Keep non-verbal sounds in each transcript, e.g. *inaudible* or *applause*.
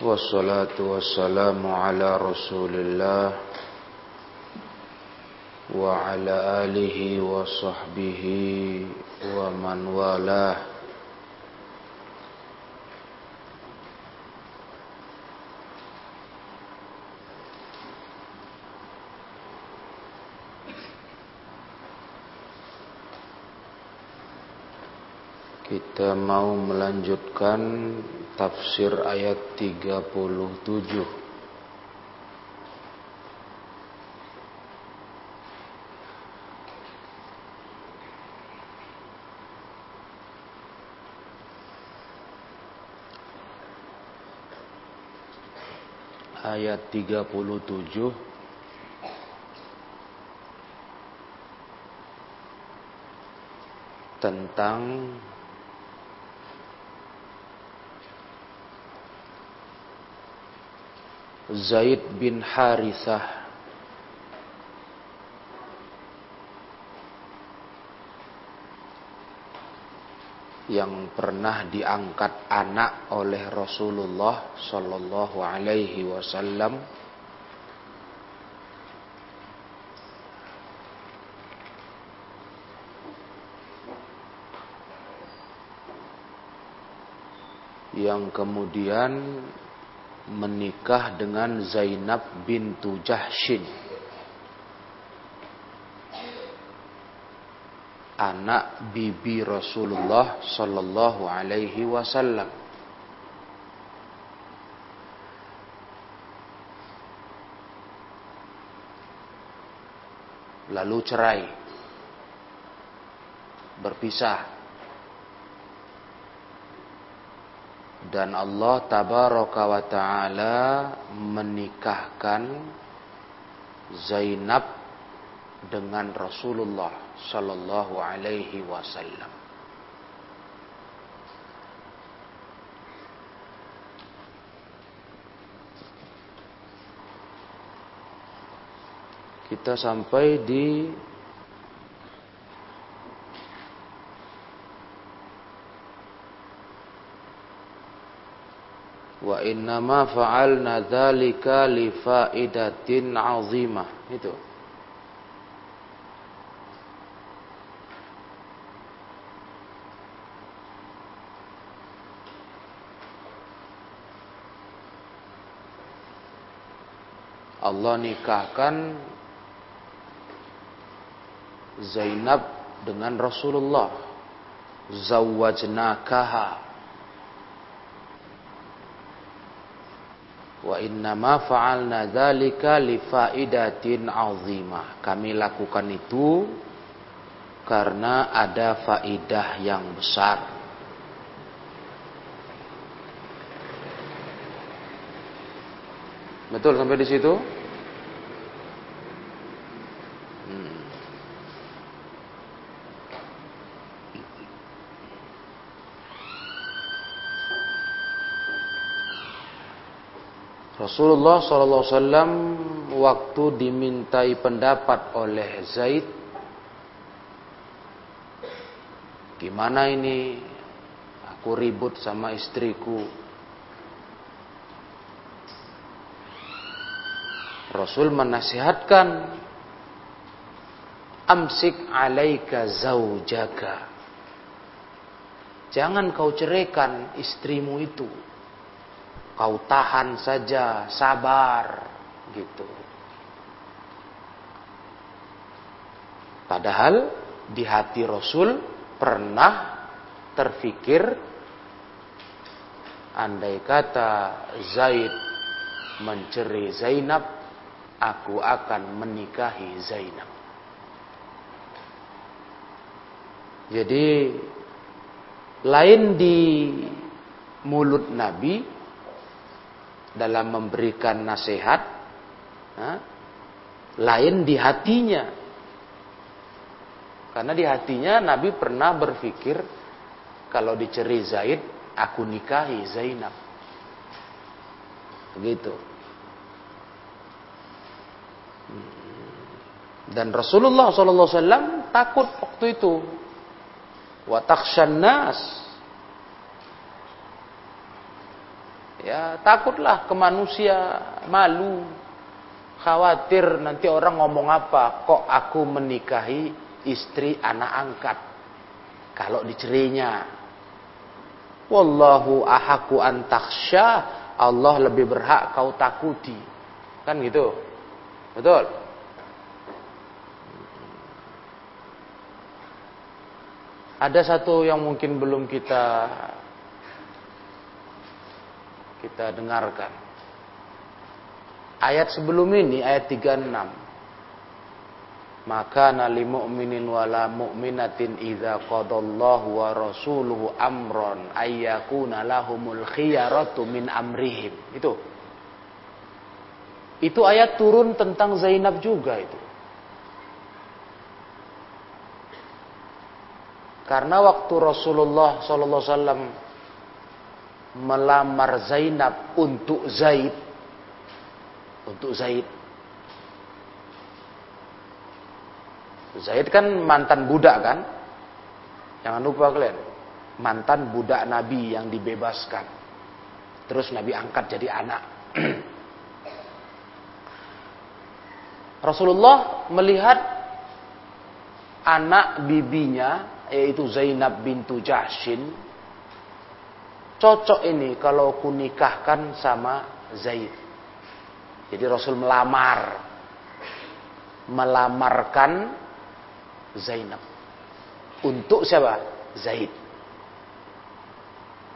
والصلاة والسلام على رسول الله وعلى آله وصحبه ومن والاه Kita mau melanjutkan tafsir ayat 37 Ayat 37 tentang Zaid bin Harithah. Yang pernah diangkat anak oleh Rasulullah Sallallahu Alaihi Wasallam. Yang kemudian menikah dengan Zainab bintu Jahshin. Anak bibi Rasulullah sallallahu alaihi wasallam. Lalu cerai. Berpisah dan Allah tabaraka wa taala menikahkan Zainab dengan Rasulullah sallallahu alaihi wasallam. Kita sampai di wa innama fa'alna dzalika li faidatin 'azimah itu. Allah nikahkan Zainab dengan Rasulullah. Zawwajnakaha Wa innama fa'alna dzalika li faidatin 'azimah. Kami lakukan itu karena ada faidah yang besar. Betul sampai di situ? Rasulullah SAW waktu dimintai pendapat oleh Zaid, gimana ini? Aku ribut sama istriku. Rasul menasihatkan, amsik alaika zaujaka. Jangan kau ceraikan istrimu itu kau tahan saja, sabar, gitu. Padahal di hati Rasul pernah terfikir andai kata Zaid menceri Zainab, aku akan menikahi Zainab. Jadi lain di mulut Nabi dalam memberikan nasihat, nah, lain di hatinya. Karena di hatinya Nabi pernah berpikir kalau diceri Zaid, aku nikahi Zainab. Begitu. Dan Rasulullah SAW takut waktu itu. Wa nas Ya, takutlah ke manusia, malu. Khawatir nanti orang ngomong apa, kok aku menikahi istri anak angkat. Kalau dicerainya. Wallahu ahaku antaksya, Allah lebih berhak kau takuti. Kan gitu. Betul? Ada satu yang mungkin belum kita kita dengarkan. Ayat sebelum ini ayat 36. Maka nali mu'minin wala mu'minatin idza qadallahu wa rasuluhu amron ayyakuna lahumul khiyaratu min amrihim. Itu. Itu ayat turun tentang Zainab juga itu. Karena waktu Rasulullah sallallahu alaihi wasallam melamar Zainab untuk Zaid. Untuk Zaid. Zaid kan mantan budak kan? Jangan lupa kalian. Mantan budak Nabi yang dibebaskan. Terus Nabi angkat jadi anak. *clears throat* Rasulullah melihat anak bibinya yaitu Zainab bintu Jahshin cocok ini kalau ku nikahkan sama Zaid. Jadi Rasul melamar melamarkan Zainab untuk siapa? Zaid.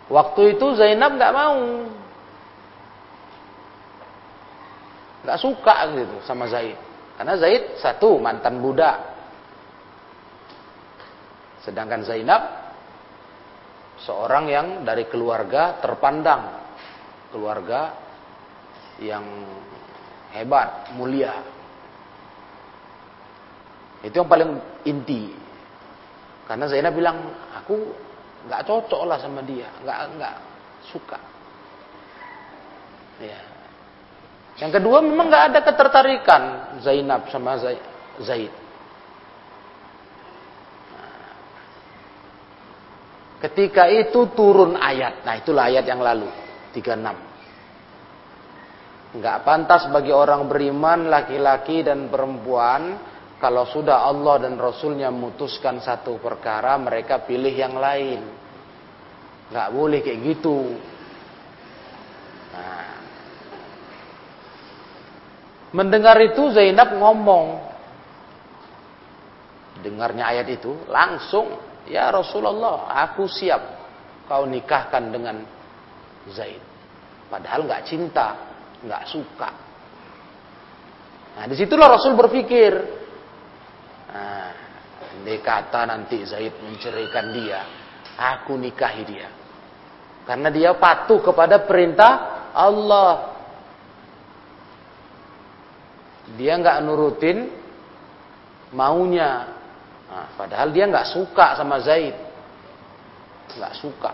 Waktu itu Zainab nggak mau, nggak suka gitu sama Zaid, karena Zaid satu mantan budak, sedangkan Zainab seorang yang dari keluarga terpandang, keluarga yang hebat, mulia. Itu yang paling inti. Karena Zainab bilang, aku nggak cocok lah sama dia, nggak nggak suka. Ya. Yang kedua memang nggak ada ketertarikan Zainab sama Zaid. Ketika itu turun ayat. Nah itulah ayat yang lalu. 36. Enggak pantas bagi orang beriman laki-laki dan perempuan. Kalau sudah Allah dan Rasulnya memutuskan satu perkara. Mereka pilih yang lain. Enggak boleh kayak gitu. Nah. Mendengar itu Zainab ngomong. Dengarnya ayat itu langsung Ya Rasulullah, aku siap kau nikahkan dengan Zaid. Padahal nggak cinta, nggak suka. Nah di situlah Rasul berpikir, nah, kata nanti Zaid menceraikan dia, aku nikahi dia. Karena dia patuh kepada perintah Allah. Dia nggak nurutin maunya Nah, padahal dia nggak suka sama Zaid, nggak suka.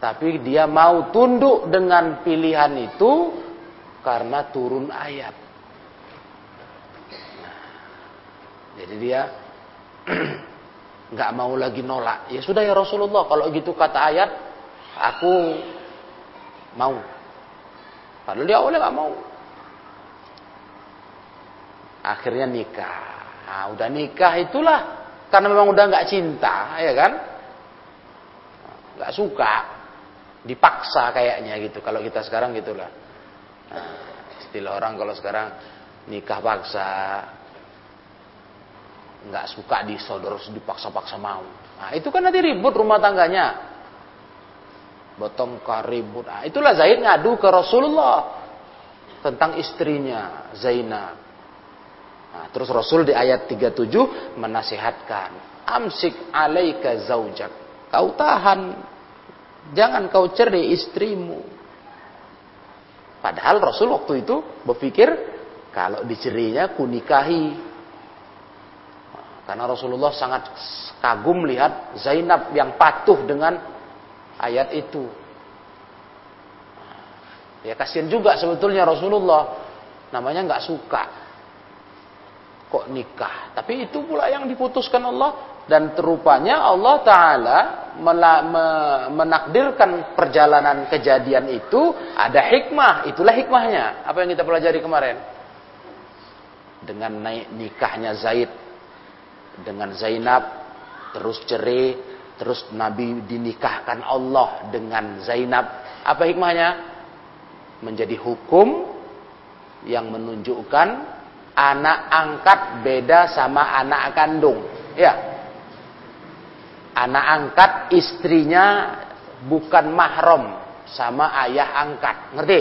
Tapi dia mau tunduk dengan pilihan itu karena turun ayat. Nah, jadi dia *clears throat* nggak mau lagi nolak. Ya sudah ya Rasulullah, kalau gitu kata ayat, aku mau. Padahal dia awalnya nggak mau. Akhirnya nikah. Nah, udah nikah itulah karena memang udah nggak cinta, ya kan? Nggak suka, dipaksa kayaknya gitu. Kalau kita sekarang gitulah. Nah, istilah orang kalau sekarang nikah paksa, nggak suka disodor dipaksa-paksa mau. Nah, itu kan nanti ribut rumah tangganya. Botongkar ribut. Nah, itulah Zaid ngadu ke Rasulullah tentang istrinya Zainab. Nah, terus Rasul di ayat 37 menasihatkan, "Amsik alaika zaujak." Kau tahan, jangan kau cerai istrimu. Padahal Rasul waktu itu berpikir kalau dicerainya kunikahi. Karena Rasulullah sangat kagum lihat Zainab yang patuh dengan ayat itu. Ya kasihan juga sebetulnya Rasulullah namanya nggak suka kok nikah. Tapi itu pula yang diputuskan Allah dan terupanya Allah Ta'ala menakdirkan perjalanan kejadian itu ada hikmah. Itulah hikmahnya. Apa yang kita pelajari kemarin? Dengan naik nikahnya Zaid dengan Zainab terus cerai terus Nabi dinikahkan Allah dengan Zainab. Apa hikmahnya? Menjadi hukum yang menunjukkan anak angkat beda sama anak kandung. Ya. Anak angkat istrinya bukan mahram sama ayah angkat. Ngerti?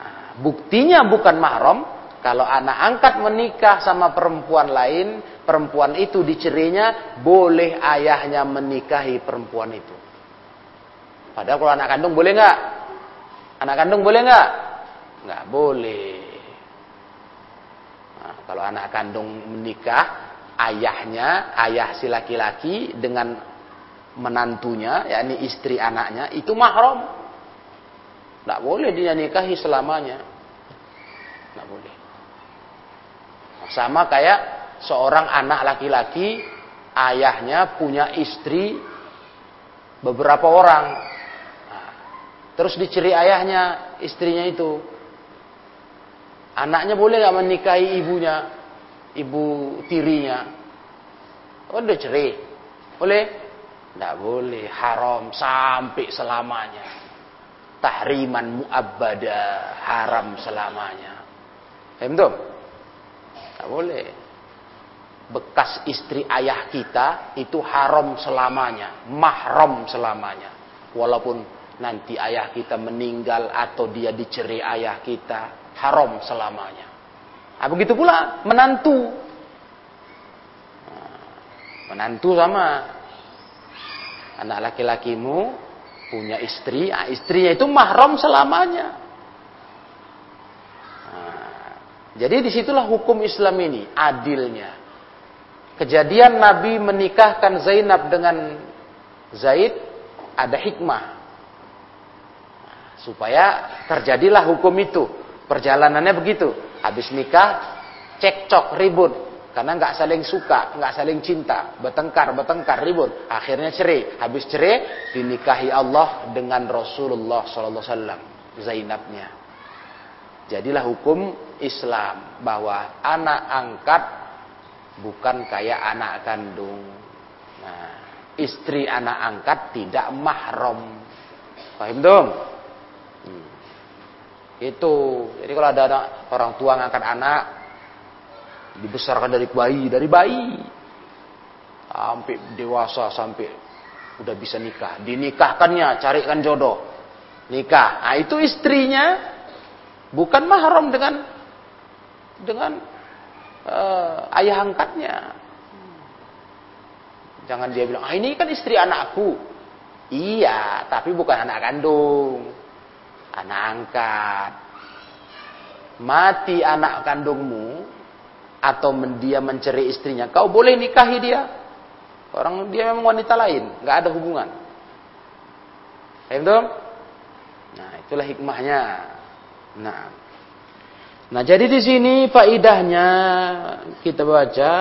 Nah, buktinya bukan mahram kalau anak angkat menikah sama perempuan lain, perempuan itu dicerainya, boleh ayahnya menikahi perempuan itu. Padahal kalau anak kandung boleh nggak? Anak kandung boleh nggak? Nggak boleh. Kalau anak kandung menikah, ayahnya, ayah si laki-laki dengan menantunya, yakni istri anaknya, itu mahram. Nggak boleh dia nikahi selamanya. Nggak boleh. Sama kayak seorang anak laki-laki, ayahnya punya istri beberapa orang. Nah, terus diceri ayahnya, istrinya itu. Anaknya boleh gak menikahi ibunya, ibu tirinya? Oh, udah cerai. Boleh? Tidak boleh. Haram sampai selamanya. Tahriman mu'abbada. Haram selamanya. Paham tuh? Tidak boleh. Bekas istri ayah kita itu haram selamanya. Mahram selamanya. Walaupun nanti ayah kita meninggal atau dia dicerai ayah kita haram selamanya. Nah, begitu pula menantu. Nah, menantu sama anak laki-lakimu punya istri, nah, istrinya itu mahram selamanya. Nah, jadi di situlah hukum Islam ini adilnya. Kejadian Nabi menikahkan Zainab dengan Zaid ada hikmah supaya terjadilah hukum itu Perjalanannya begitu. Habis nikah, cekcok, ribut. Karena nggak saling suka, nggak saling cinta, bertengkar, bertengkar, ribut. Akhirnya cerai. Habis cerai, dinikahi Allah dengan Rasulullah SAW, Zainabnya. Jadilah hukum Islam bahwa anak angkat bukan kayak anak kandung. Nah, istri anak angkat tidak mahram. Paham dong? Hmm. Itu. Jadi kalau ada anak, orang tua ngangkat anak dibesarkan dari bayi, dari bayi sampai dewasa sampai udah bisa nikah, dinikahkannya, carikan jodoh. Nikah. Nah, itu istrinya bukan mahram dengan dengan uh, ayah angkatnya. Jangan dia bilang, "Ah, ini kan istri anakku." Iya, tapi bukan anak kandung anak angkat. Mati anak kandungmu atau dia mencari istrinya, kau boleh nikahi dia. Orang dia memang wanita lain, nggak ada hubungan. Itu? Nah, itulah hikmahnya. Nah, Nah, jadi di sini faidahnya kita baca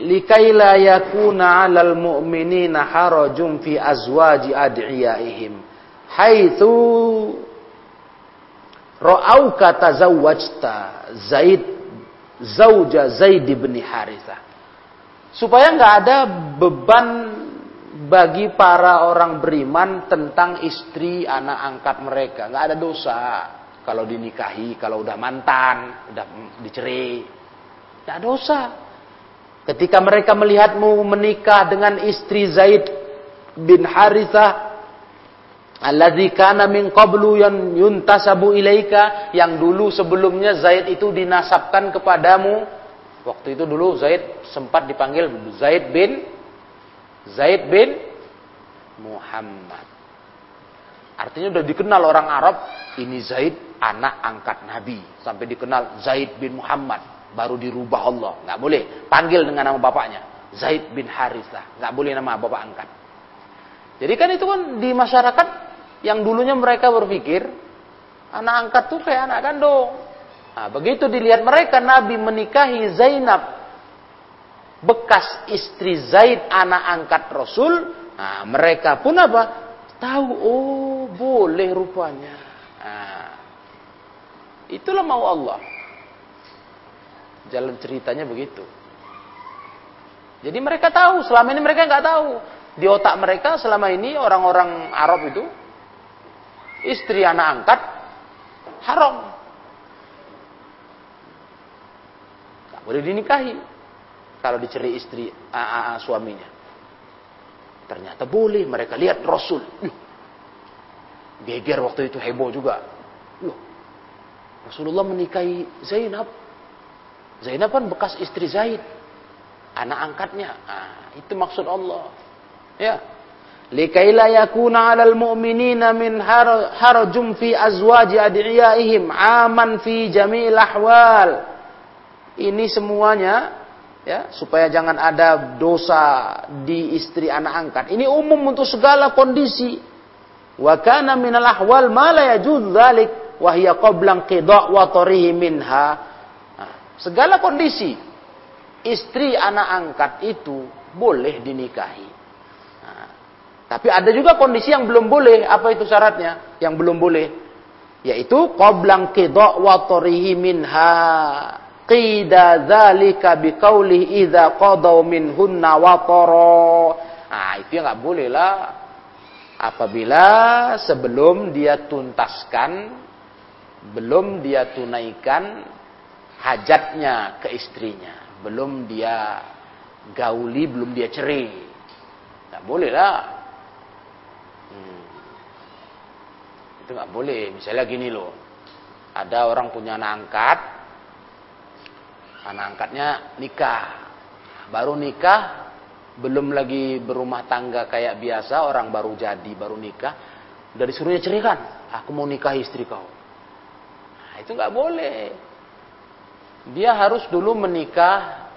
likaila yakuna 'alal mu'minina harajum fi azwaji ad'iyaihim haitsu Ra'auka tazawwajta Zaid zauja Zaid bin Harithah. Supaya nggak ada beban bagi para orang beriman tentang istri anak angkat mereka. nggak ada dosa kalau dinikahi, kalau udah mantan, udah dicerai. nggak dosa. Ketika mereka melihatmu menikah dengan istri Zaid bin Harithah, Alladzi kana min qablu yang yuntasabu ilaika yang dulu sebelumnya Zaid itu dinasabkan kepadamu. Waktu itu dulu Zaid sempat dipanggil Zaid bin Zaid bin Muhammad. Artinya sudah dikenal orang Arab, ini Zaid anak angkat Nabi. Sampai dikenal Zaid bin Muhammad. Baru dirubah Allah. Nggak boleh. Panggil dengan nama bapaknya. Zaid bin Harithah. Nggak boleh nama bapak angkat. Jadi kan itu kan di masyarakat yang dulunya mereka berpikir anak angkat tuh kayak anak kandung. Nah, begitu dilihat mereka Nabi menikahi Zainab bekas istri Zaid anak angkat Rasul, nah, mereka pun apa? Tahu oh boleh rupanya. Nah, itulah mau Allah. Jalan ceritanya begitu. Jadi mereka tahu, selama ini mereka nggak tahu. Di otak mereka selama ini orang-orang Arab itu istri anak angkat haram. Boleh dinikahi. Kalau diceri istri a, a, a, suaminya. Ternyata boleh. Mereka lihat Rasul. Yuh. Geger waktu itu heboh juga. Rasulullah menikahi Zainab. Zainab kan bekas istri Zaid. Anak angkatnya. Nah, itu maksud Allah. Ya. Yakuna 'alal mu'minina min fi azwaji adiyaihim aman fi ahwal. Ini semuanya ya supaya jangan ada dosa di istri anak angkat. Ini umum untuk segala kondisi. Wa kana ahwal ma la yajuz dzalik wa. Nah, segala kondisi istri anak angkat itu boleh dinikahi. Nah, tapi ada juga kondisi yang belum boleh. Apa itu syaratnya? Yang belum boleh yaitu qabla qida' wa tarihi minha qida dzalika biqaulih idza qadaw minhunna watara. Ah, itu yang nggak boleh lah. Apabila sebelum dia tuntaskan, belum dia tunaikan hajatnya ke istrinya, belum dia gauli, belum dia cerai. Nggak boleh lah. Itu nggak boleh. Misalnya gini loh, ada orang punya anak angkat, anak angkatnya nikah. Baru nikah, belum lagi berumah tangga kayak biasa, orang baru jadi, baru nikah. Udah disuruhnya ceraikan, aku mau nikah istri kau. Nah, itu nggak boleh. Dia harus dulu menikah,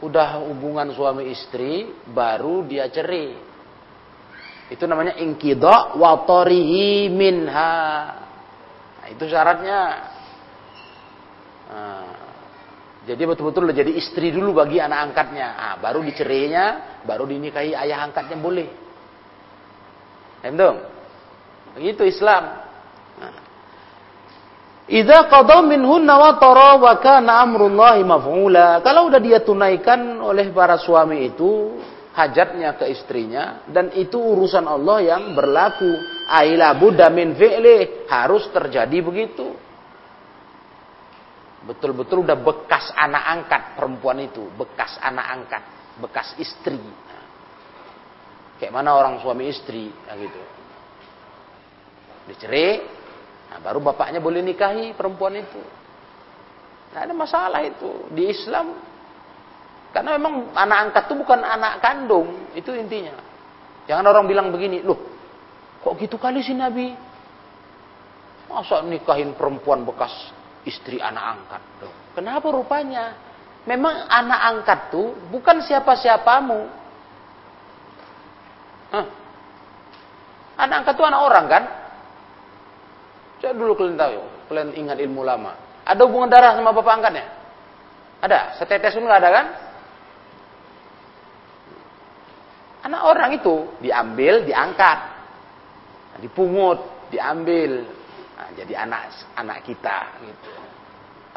udah hubungan suami istri, baru dia cerai. Itu namanya ingkidok watorihi minha. Nah, itu syaratnya. Nah, jadi betul-betul jadi istri dulu bagi anak angkatnya. Ah, baru dicerainya, baru dinikahi ayah angkatnya boleh. Entong? Begitu Islam. Nah. Idza qadaw minhunna wa tara wa kana amrullahi maf'ula. Kalau udah dia tunaikan oleh para suami itu hajatnya ke istrinya dan itu urusan Allah yang berlaku. Aila budda min fi'li harus terjadi begitu betul-betul udah bekas anak angkat perempuan itu, bekas anak angkat, bekas istri. Kayak mana orang suami istri, nah gitu. Dicerai, nah baru bapaknya boleh nikahi perempuan itu. Nah, ada masalah itu di Islam. Karena memang anak angkat itu bukan anak kandung, itu intinya. Jangan orang bilang begini, loh, kok gitu kali sih Nabi? Masa nikahin perempuan bekas istri anak angkat. Tuh. Kenapa rupanya? Memang anak angkat tuh bukan siapa-siapamu. Anak angkat tuh anak orang kan? Coba dulu kalian tahu, kalian ingat ilmu lama. Ada hubungan darah sama bapak angkatnya? Ada, setetes pun nggak ada kan? Anak orang itu diambil, diangkat, dipungut, diambil, Nah, jadi anak anak kita gitu.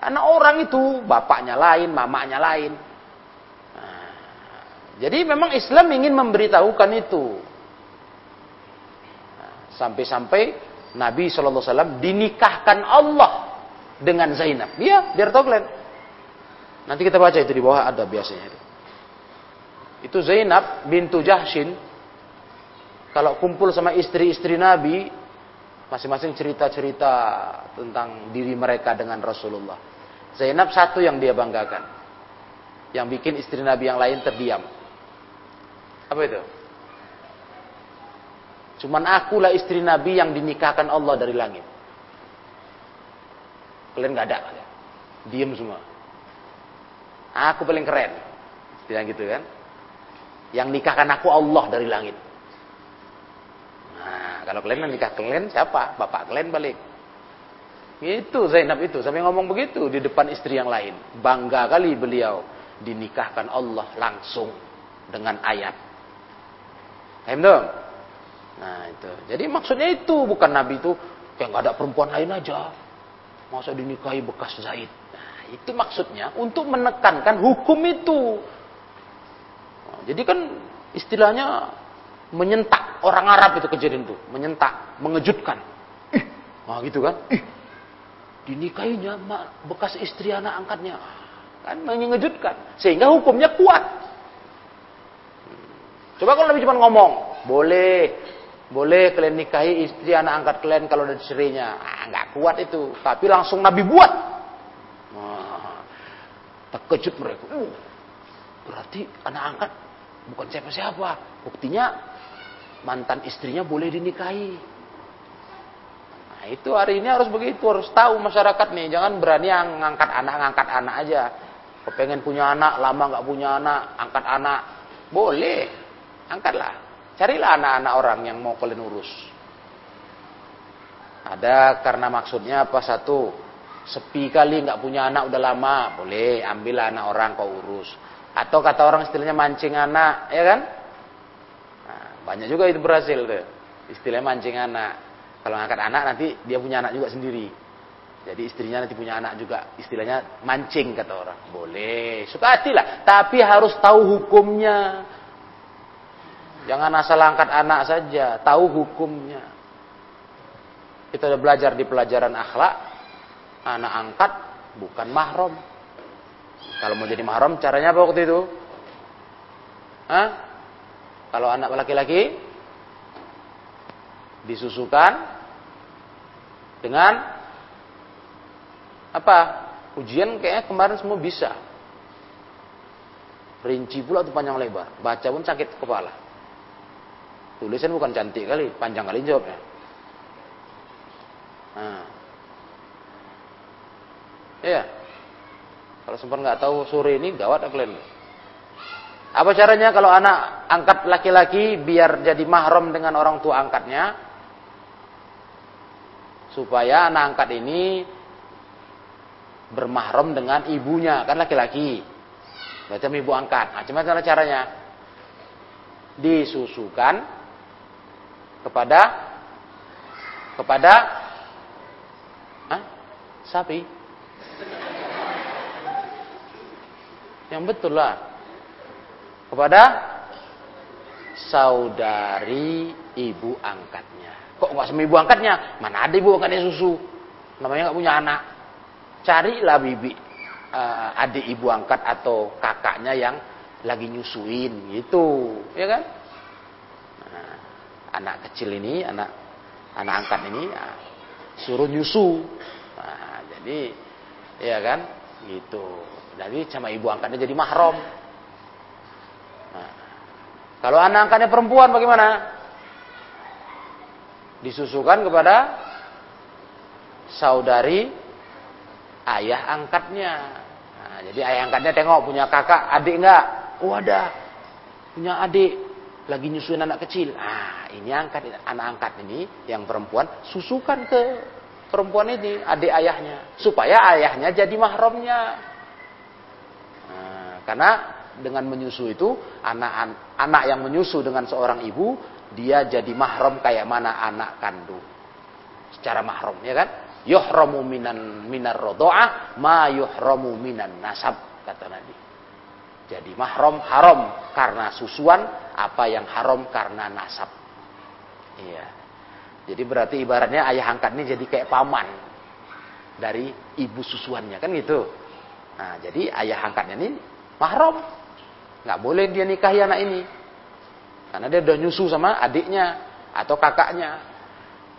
Anak orang itu bapaknya lain, mamanya lain. Nah, jadi memang Islam ingin memberitahukan itu. Nah, sampai-sampai Nabi SAW dinikahkan Allah dengan Zainab. Iya, biar kalian. Nanti kita baca itu di bawah ada biasanya itu. Itu Zainab bintu Jahshin kalau kumpul sama istri-istri Nabi Masing-masing cerita-cerita tentang diri mereka dengan Rasulullah. Zainab satu yang dia banggakan. Yang bikin istri Nabi yang lain terdiam. Apa itu? Cuman akulah istri Nabi yang dinikahkan Allah dari langit. Kalian gak ada. Diam semua. Aku paling keren. Tidak gitu kan. Yang nikahkan aku Allah dari langit. Nah, kalau kalian nikah kalian siapa? Bapak kalian balik. Itu Zainab itu sampai ngomong begitu di depan istri yang lain. Bangga kali beliau dinikahkan Allah langsung dengan ayat. Paham dong? Nah itu. Jadi maksudnya itu bukan Nabi itu kayak nggak ada perempuan lain aja. Masa dinikahi bekas Zaid. Nah, itu maksudnya untuk menekankan hukum itu. Jadi kan istilahnya menyentak orang Arab itu kejadian itu, menyentak, mengejutkan. Ih, nah gitu kan? Ih, dinikahinya bekas istri anak angkatnya. Kan mengejutkan. Sehingga hukumnya kuat. Coba kalau Nabi cuma ngomong boleh boleh kalian nikahi istri anak angkat kalian kalau ada istrinya ah, nggak kuat itu. Tapi langsung Nabi buat. Nah, terkejut mereka. Uh, berarti anak angkat bukan siapa-siapa buktinya mantan istrinya boleh dinikahi Nah, itu hari ini harus begitu, harus tahu masyarakat nih. Jangan berani yang ngangkat anak, ngangkat anak aja. Kepengen punya anak, lama nggak punya anak, angkat anak. Boleh, angkatlah. Carilah anak-anak orang yang mau kalian urus. Ada karena maksudnya apa satu, sepi kali nggak punya anak udah lama, boleh ambil anak orang kau urus. Atau kata orang istilahnya mancing anak, ya kan? Nah, banyak juga itu berhasil tuh. Istilahnya mancing anak. Kalau ngangkat anak nanti dia punya anak juga sendiri. Jadi istrinya nanti punya anak juga. Istilahnya mancing kata orang. Boleh. Suka hati lah. Tapi harus tahu hukumnya. Jangan asal angkat anak saja. Tahu hukumnya. Kita udah belajar di pelajaran akhlak. Anak angkat bukan mahram. Kalau mau jadi mahram caranya apa waktu itu? Hah? Kalau anak laki-laki disusukan dengan apa? Ujian kayaknya kemarin semua bisa. Rinci pula tuh panjang lebar. Baca pun sakit kepala. Tulisan bukan cantik kali, panjang kali jawabnya. Nah. Ya. Kalau sempat nggak tahu sore ini gawat kalian. Apa caranya kalau anak angkat laki-laki biar jadi mahram dengan orang tua angkatnya? supaya anak angkat ini bermahram dengan ibunya kan laki-laki macam ibu angkat nah, gimana caranya disusukan kepada kepada Hah? sapi yang betul lah kepada saudari ibu angkatnya Kok nggak sama ibu angkatnya? Mana ada ibu angkatnya susu? Namanya nggak punya anak. Carilah bibi uh, adik ibu angkat atau kakaknya yang lagi nyusuin gitu, ya kan? Nah, anak kecil ini, anak anak angkat ini ya, suruh nyusu. Nah, jadi ya kan, gitu. Jadi sama ibu angkatnya jadi mahrom. Nah, kalau anak angkatnya perempuan bagaimana? disusukan kepada saudari ayah angkatnya. Nah, jadi ayah angkatnya tengok punya kakak, adik enggak? Oh ada, punya adik lagi nyusuin anak kecil. Ah ini angkat anak angkat ini yang perempuan susukan ke perempuan ini adik ayahnya supaya ayahnya jadi mahramnya. Karena dengan menyusu itu anak anak yang menyusu dengan seorang ibu dia jadi mahram kayak mana anak kandung. Secara mahram, ya kan? Yuhramu minan minar rodoa, ma yuhramu minan nasab, kata Nabi. Jadi mahram haram karena susuan, apa yang haram karena nasab. Iya. Jadi berarti ibaratnya ayah angkat ini jadi kayak paman dari ibu susuannya kan gitu. Nah, jadi ayah angkatnya ini mahram. Nggak boleh dia nikahi anak ini. Karena dia udah nyusu sama adiknya atau kakaknya.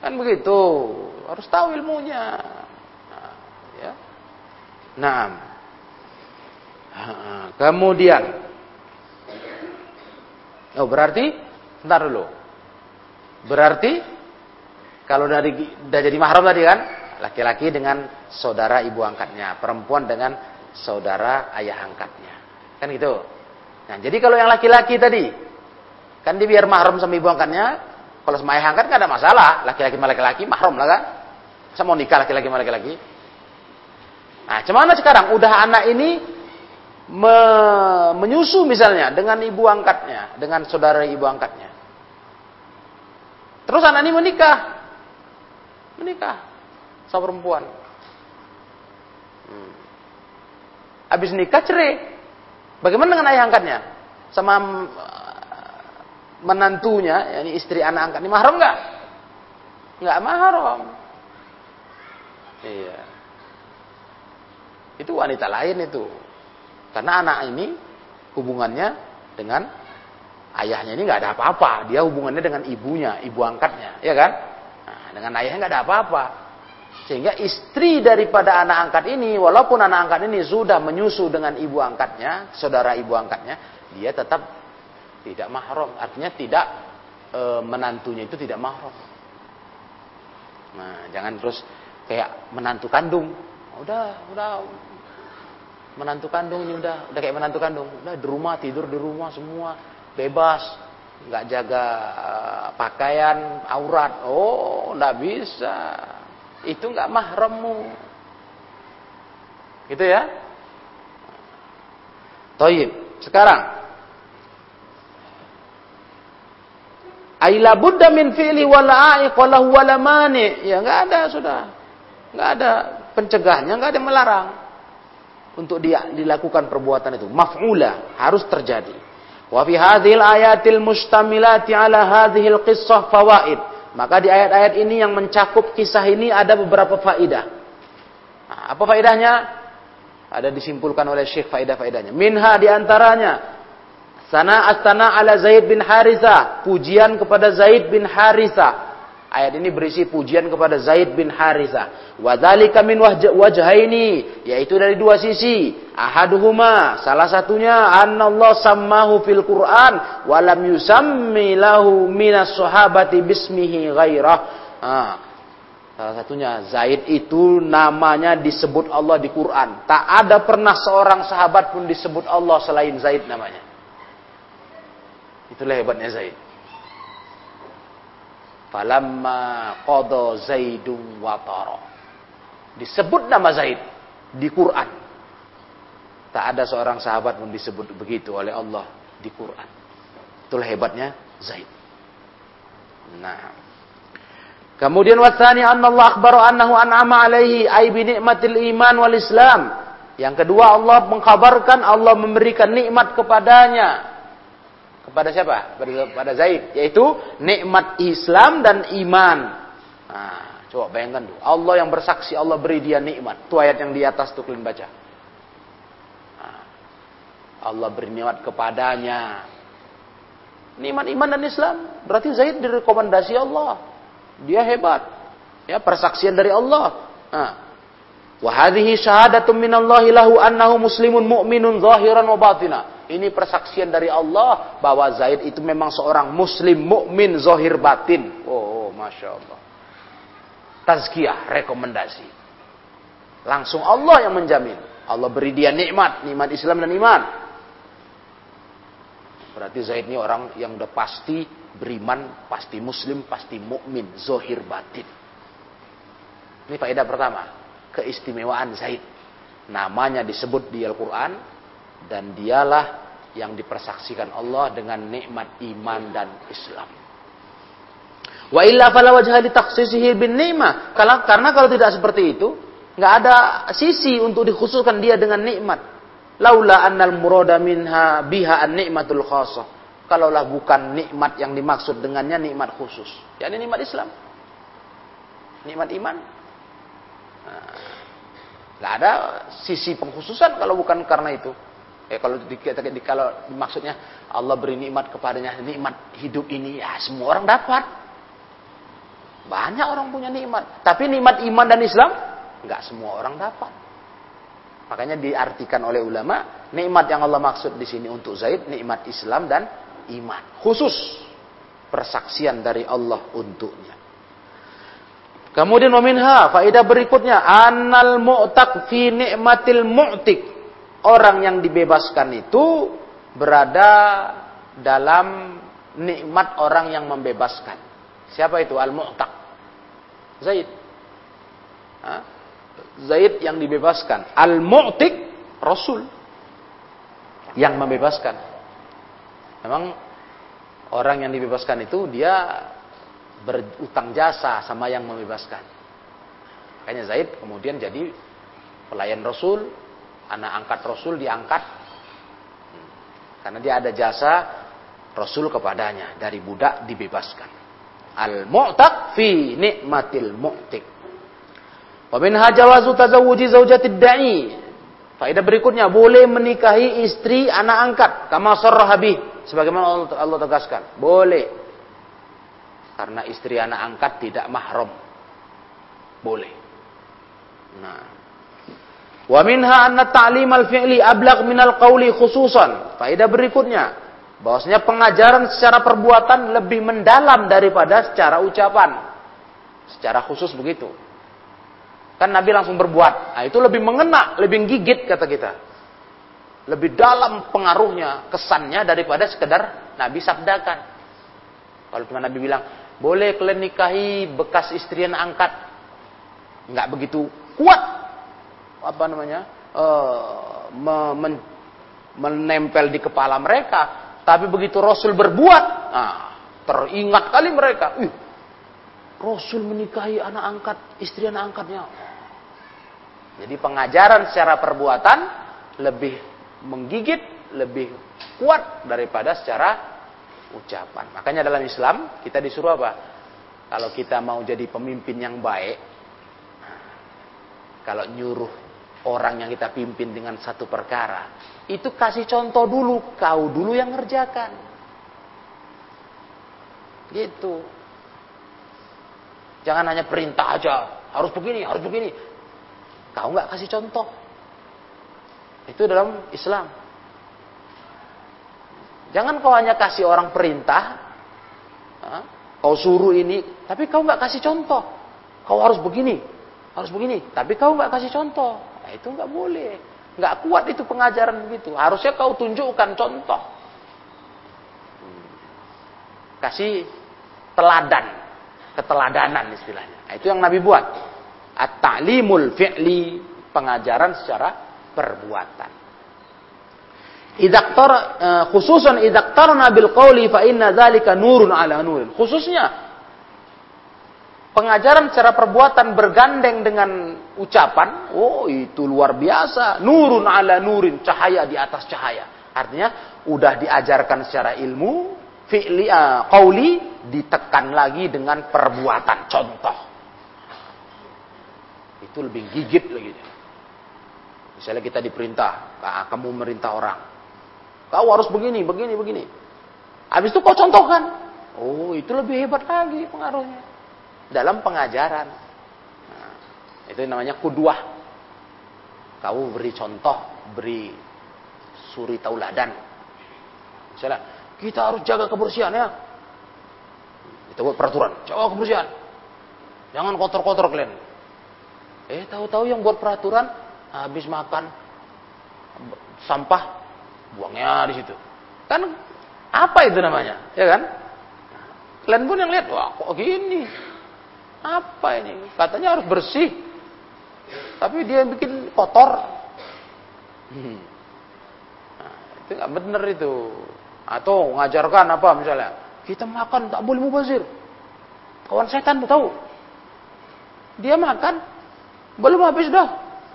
Kan begitu. Harus tahu ilmunya. Nah, ya. Nah. Kemudian. Oh, berarti bentar dulu. Berarti kalau dari udah jadi mahram tadi kan, laki-laki dengan saudara ibu angkatnya, perempuan dengan saudara ayah angkatnya. Kan gitu. Nah, jadi kalau yang laki-laki tadi Kan dia biar mahram sama ibu angkatnya. Kalau sama ayah angkat nggak ada masalah. Laki-laki sama laki-laki mahram lah kan. Saya mau nikah laki-laki sama laki-laki. Nah, cuman sekarang udah anak ini me menyusu misalnya dengan ibu angkatnya, dengan saudara ibu angkatnya. Terus anak ini menikah. Menikah sama perempuan. Hmm. Habis nikah cerai. Bagaimana dengan ayah angkatnya? Sama menantunya, yakni istri anak angkat ini mahram nggak? Nggak mahram. Iya. Itu wanita lain itu. Karena anak ini hubungannya dengan ayahnya ini nggak ada apa-apa. Dia hubungannya dengan ibunya, ibu angkatnya, ya kan? Nah, dengan ayahnya nggak ada apa-apa. Sehingga istri daripada anak angkat ini, walaupun anak angkat ini sudah menyusu dengan ibu angkatnya, saudara ibu angkatnya, dia tetap tidak mahram. Artinya tidak e, menantunya itu tidak mahram. Nah, jangan terus kayak menantu kandung. Udah, udah menantu kandung ini udah udah kayak menantu kandung. Udah di rumah tidur di rumah semua bebas, nggak jaga uh, pakaian aurat. Oh, nggak bisa. Itu nggak mahrammu. Gitu ya. Toyib. Sekarang Aila budda min fi'li wala a'iq wala wala mani. Ya enggak ada sudah. Enggak ada pencegahnya, enggak ada melarang untuk dia dilakukan perbuatan itu. Maf'ula harus terjadi. Wa fi hadhil ayatil mustamilati ala hadhil qissah fawaid. Maka di ayat-ayat ini yang mencakup kisah ini ada beberapa faidah. Nah, apa faedahnya? Ada disimpulkan oleh Syekh faedah-faedahnya. Minha di antaranya Sana astana ala Zaid bin Haritha. Pujian kepada Zaid bin Haritha. Ayat ini berisi pujian kepada Zaid bin Haritha. Wadhalika min wajhaini. Yaitu dari dua sisi. Ahaduhuma. Salah satunya. Allah sammahu fil Quran. Walam yusammi lahu minas sahabati bismihi ghairah. Ah. Salah satunya Zaid itu namanya disebut Allah di Quran. Tak ada pernah seorang sahabat pun disebut Allah selain Zaid namanya. Itulah hebatnya Zaid. Falamma qada Zaidun watara. Disebut nama Zaid di Quran. Tak ada seorang sahabat pun disebut begitu oleh Allah di Quran. Itulah hebatnya Zaid. Nah. Kemudian wasani Allah akhbara annahu an'ama alaihi ay bi ni'matil iman wal Islam. Yang kedua Allah mengkabarkan Allah memberikan nikmat kepadanya kepada siapa? Kepada Zaid, yaitu nikmat Islam dan iman. Nah, coba bayangkan dulu. Allah yang bersaksi Allah beri dia nikmat. Itu ayat yang di atas tuh kalian baca. Nah, Allah beri nikmat kepadanya. Nikmat iman dan Islam. Berarti Zaid direkomendasi Allah. Dia hebat. Ya, persaksian dari Allah. Nah, Wahadihi syahadatum minallahi lahu annahu muslimun mu'minun zahiran wa. Ini persaksian dari Allah bahwa Zaid itu memang seorang muslim mukmin zahir batin. Oh, masya Allah. Tazkiyah, rekomendasi. Langsung Allah yang menjamin. Allah beri dia nikmat, nikmat Islam dan iman. Berarti Zaid ini orang yang udah pasti beriman, pasti muslim, pasti mukmin, zahir batin. Ini faedah pertama, keistimewaan Zaid. Namanya disebut di Al-Quran, dan dialah yang dipersaksikan Allah dengan nikmat iman dan Islam. Wa illa fala wajha bin ni'mah. Karena kalau tidak seperti itu, nggak ada sisi untuk dikhususkan dia dengan nikmat. Laula annal murada minha biha an nikmatul khassah. Kalaulah bukan nikmat yang dimaksud dengannya nikmat khusus. yakni nikmat Islam. Nikmat iman. Nah, nggak ada sisi pengkhususan kalau bukan karena itu. Ya kalau di, kalau maksudnya Allah beri nikmat kepadanya, nikmat hidup ini ya semua orang dapat. Banyak orang punya nikmat, tapi nikmat iman dan Islam nggak semua orang dapat. Makanya diartikan oleh ulama, nikmat yang Allah maksud di sini untuk Zaid, nikmat Islam dan iman. Khusus persaksian dari Allah untuknya. Kemudian meminha faedah berikutnya anal mu'taq fi nikmatil mu'tik orang yang dibebaskan itu berada dalam nikmat orang yang membebaskan. Siapa itu? Al-Mu'taq. Zaid. Zaid yang dibebaskan. Al-Mu'tik Rasul yang membebaskan. Memang orang yang dibebaskan itu dia berutang jasa sama yang membebaskan. Makanya Zaid kemudian jadi pelayan Rasul, anak angkat Rasul diangkat hmm. karena dia ada jasa Rasul kepadanya dari budak dibebaskan. Al-mu'taq fi nikmatil mu'tik. Wa min hajawazu tazawuji zaujatid da'i. Faedah berikutnya boleh menikahi istri anak angkat kama sarrahabi sebagaimana Allah tegaskan. Boleh. Karena istri anak angkat tidak mahram. Boleh. Nah. Wa minha anna ta'lim al-fi'li ablaq min al-qawli khususan. Faedah berikutnya, Bahwasanya pengajaran secara perbuatan lebih mendalam daripada secara ucapan. Secara khusus begitu. Kan Nabi langsung berbuat. Nah, itu lebih mengena, lebih gigit kata kita. Lebih dalam pengaruhnya, kesannya daripada sekedar Nabi sabdakan. Kalau cuma Nabi bilang, boleh kalian nikahi bekas istri angkat. Nggak begitu kuat. Apa namanya? Uh, men menempel di kepala mereka tapi begitu Rasul berbuat, nah, teringat kali mereka. Ih, Rasul menikahi anak angkat, istri anak angkatnya. Jadi pengajaran secara perbuatan lebih menggigit, lebih kuat daripada secara ucapan. Makanya dalam Islam kita disuruh apa? Kalau kita mau jadi pemimpin yang baik, kalau nyuruh orang yang kita pimpin dengan satu perkara, itu kasih contoh dulu, kau dulu yang ngerjakan. Gitu. Jangan hanya perintah aja, harus begini, harus begini. Kau nggak kasih contoh. Itu dalam Islam. Jangan kau hanya kasih orang perintah, kau suruh ini, tapi kau nggak kasih contoh. Kau harus begini, harus begini, tapi kau nggak kasih contoh. Nah, itu nggak boleh. Nggak kuat itu pengajaran begitu. Harusnya kau tunjukkan contoh. Kasih teladan. Keteladanan istilahnya. Nah, itu yang Nabi buat. At-ta'limul fi'li. Pengajaran secara perbuatan. Idaktar eh, khususan idaktarna bil qawli fa inna dzalika nurun ala nurin. Khususnya pengajaran secara perbuatan bergandeng dengan ucapan, oh itu luar biasa. Nurun ala nurin, cahaya di atas cahaya. Artinya udah diajarkan secara ilmu, fi'li uh, ditekan lagi dengan perbuatan contoh. Itu lebih gigit lagi. Misalnya kita diperintah, ah, kamu merintah orang. Kau harus begini, begini, begini. Habis itu kau contohkan. Oh, itu lebih hebat lagi pengaruhnya dalam pengajaran. Itu namanya kudwah. Kau beri contoh, beri suri tauladan. Misalnya, kita harus jaga kebersihan ya. Itu buat peraturan, jaga kebersihan. Jangan kotor-kotor kalian. Eh, tahu-tahu yang buat peraturan habis makan sampah buangnya di situ. Kan apa itu namanya? Ya kan? Kalian pun yang lihat, wah kok gini? Apa ini? Katanya harus bersih. Tapi dia bikin kotor. Hmm. Nah, itu nggak benar itu. Atau ngajarkan apa misalnya? Kita makan tak boleh mubazir. Kawan setan tahu. Dia makan belum habis dah.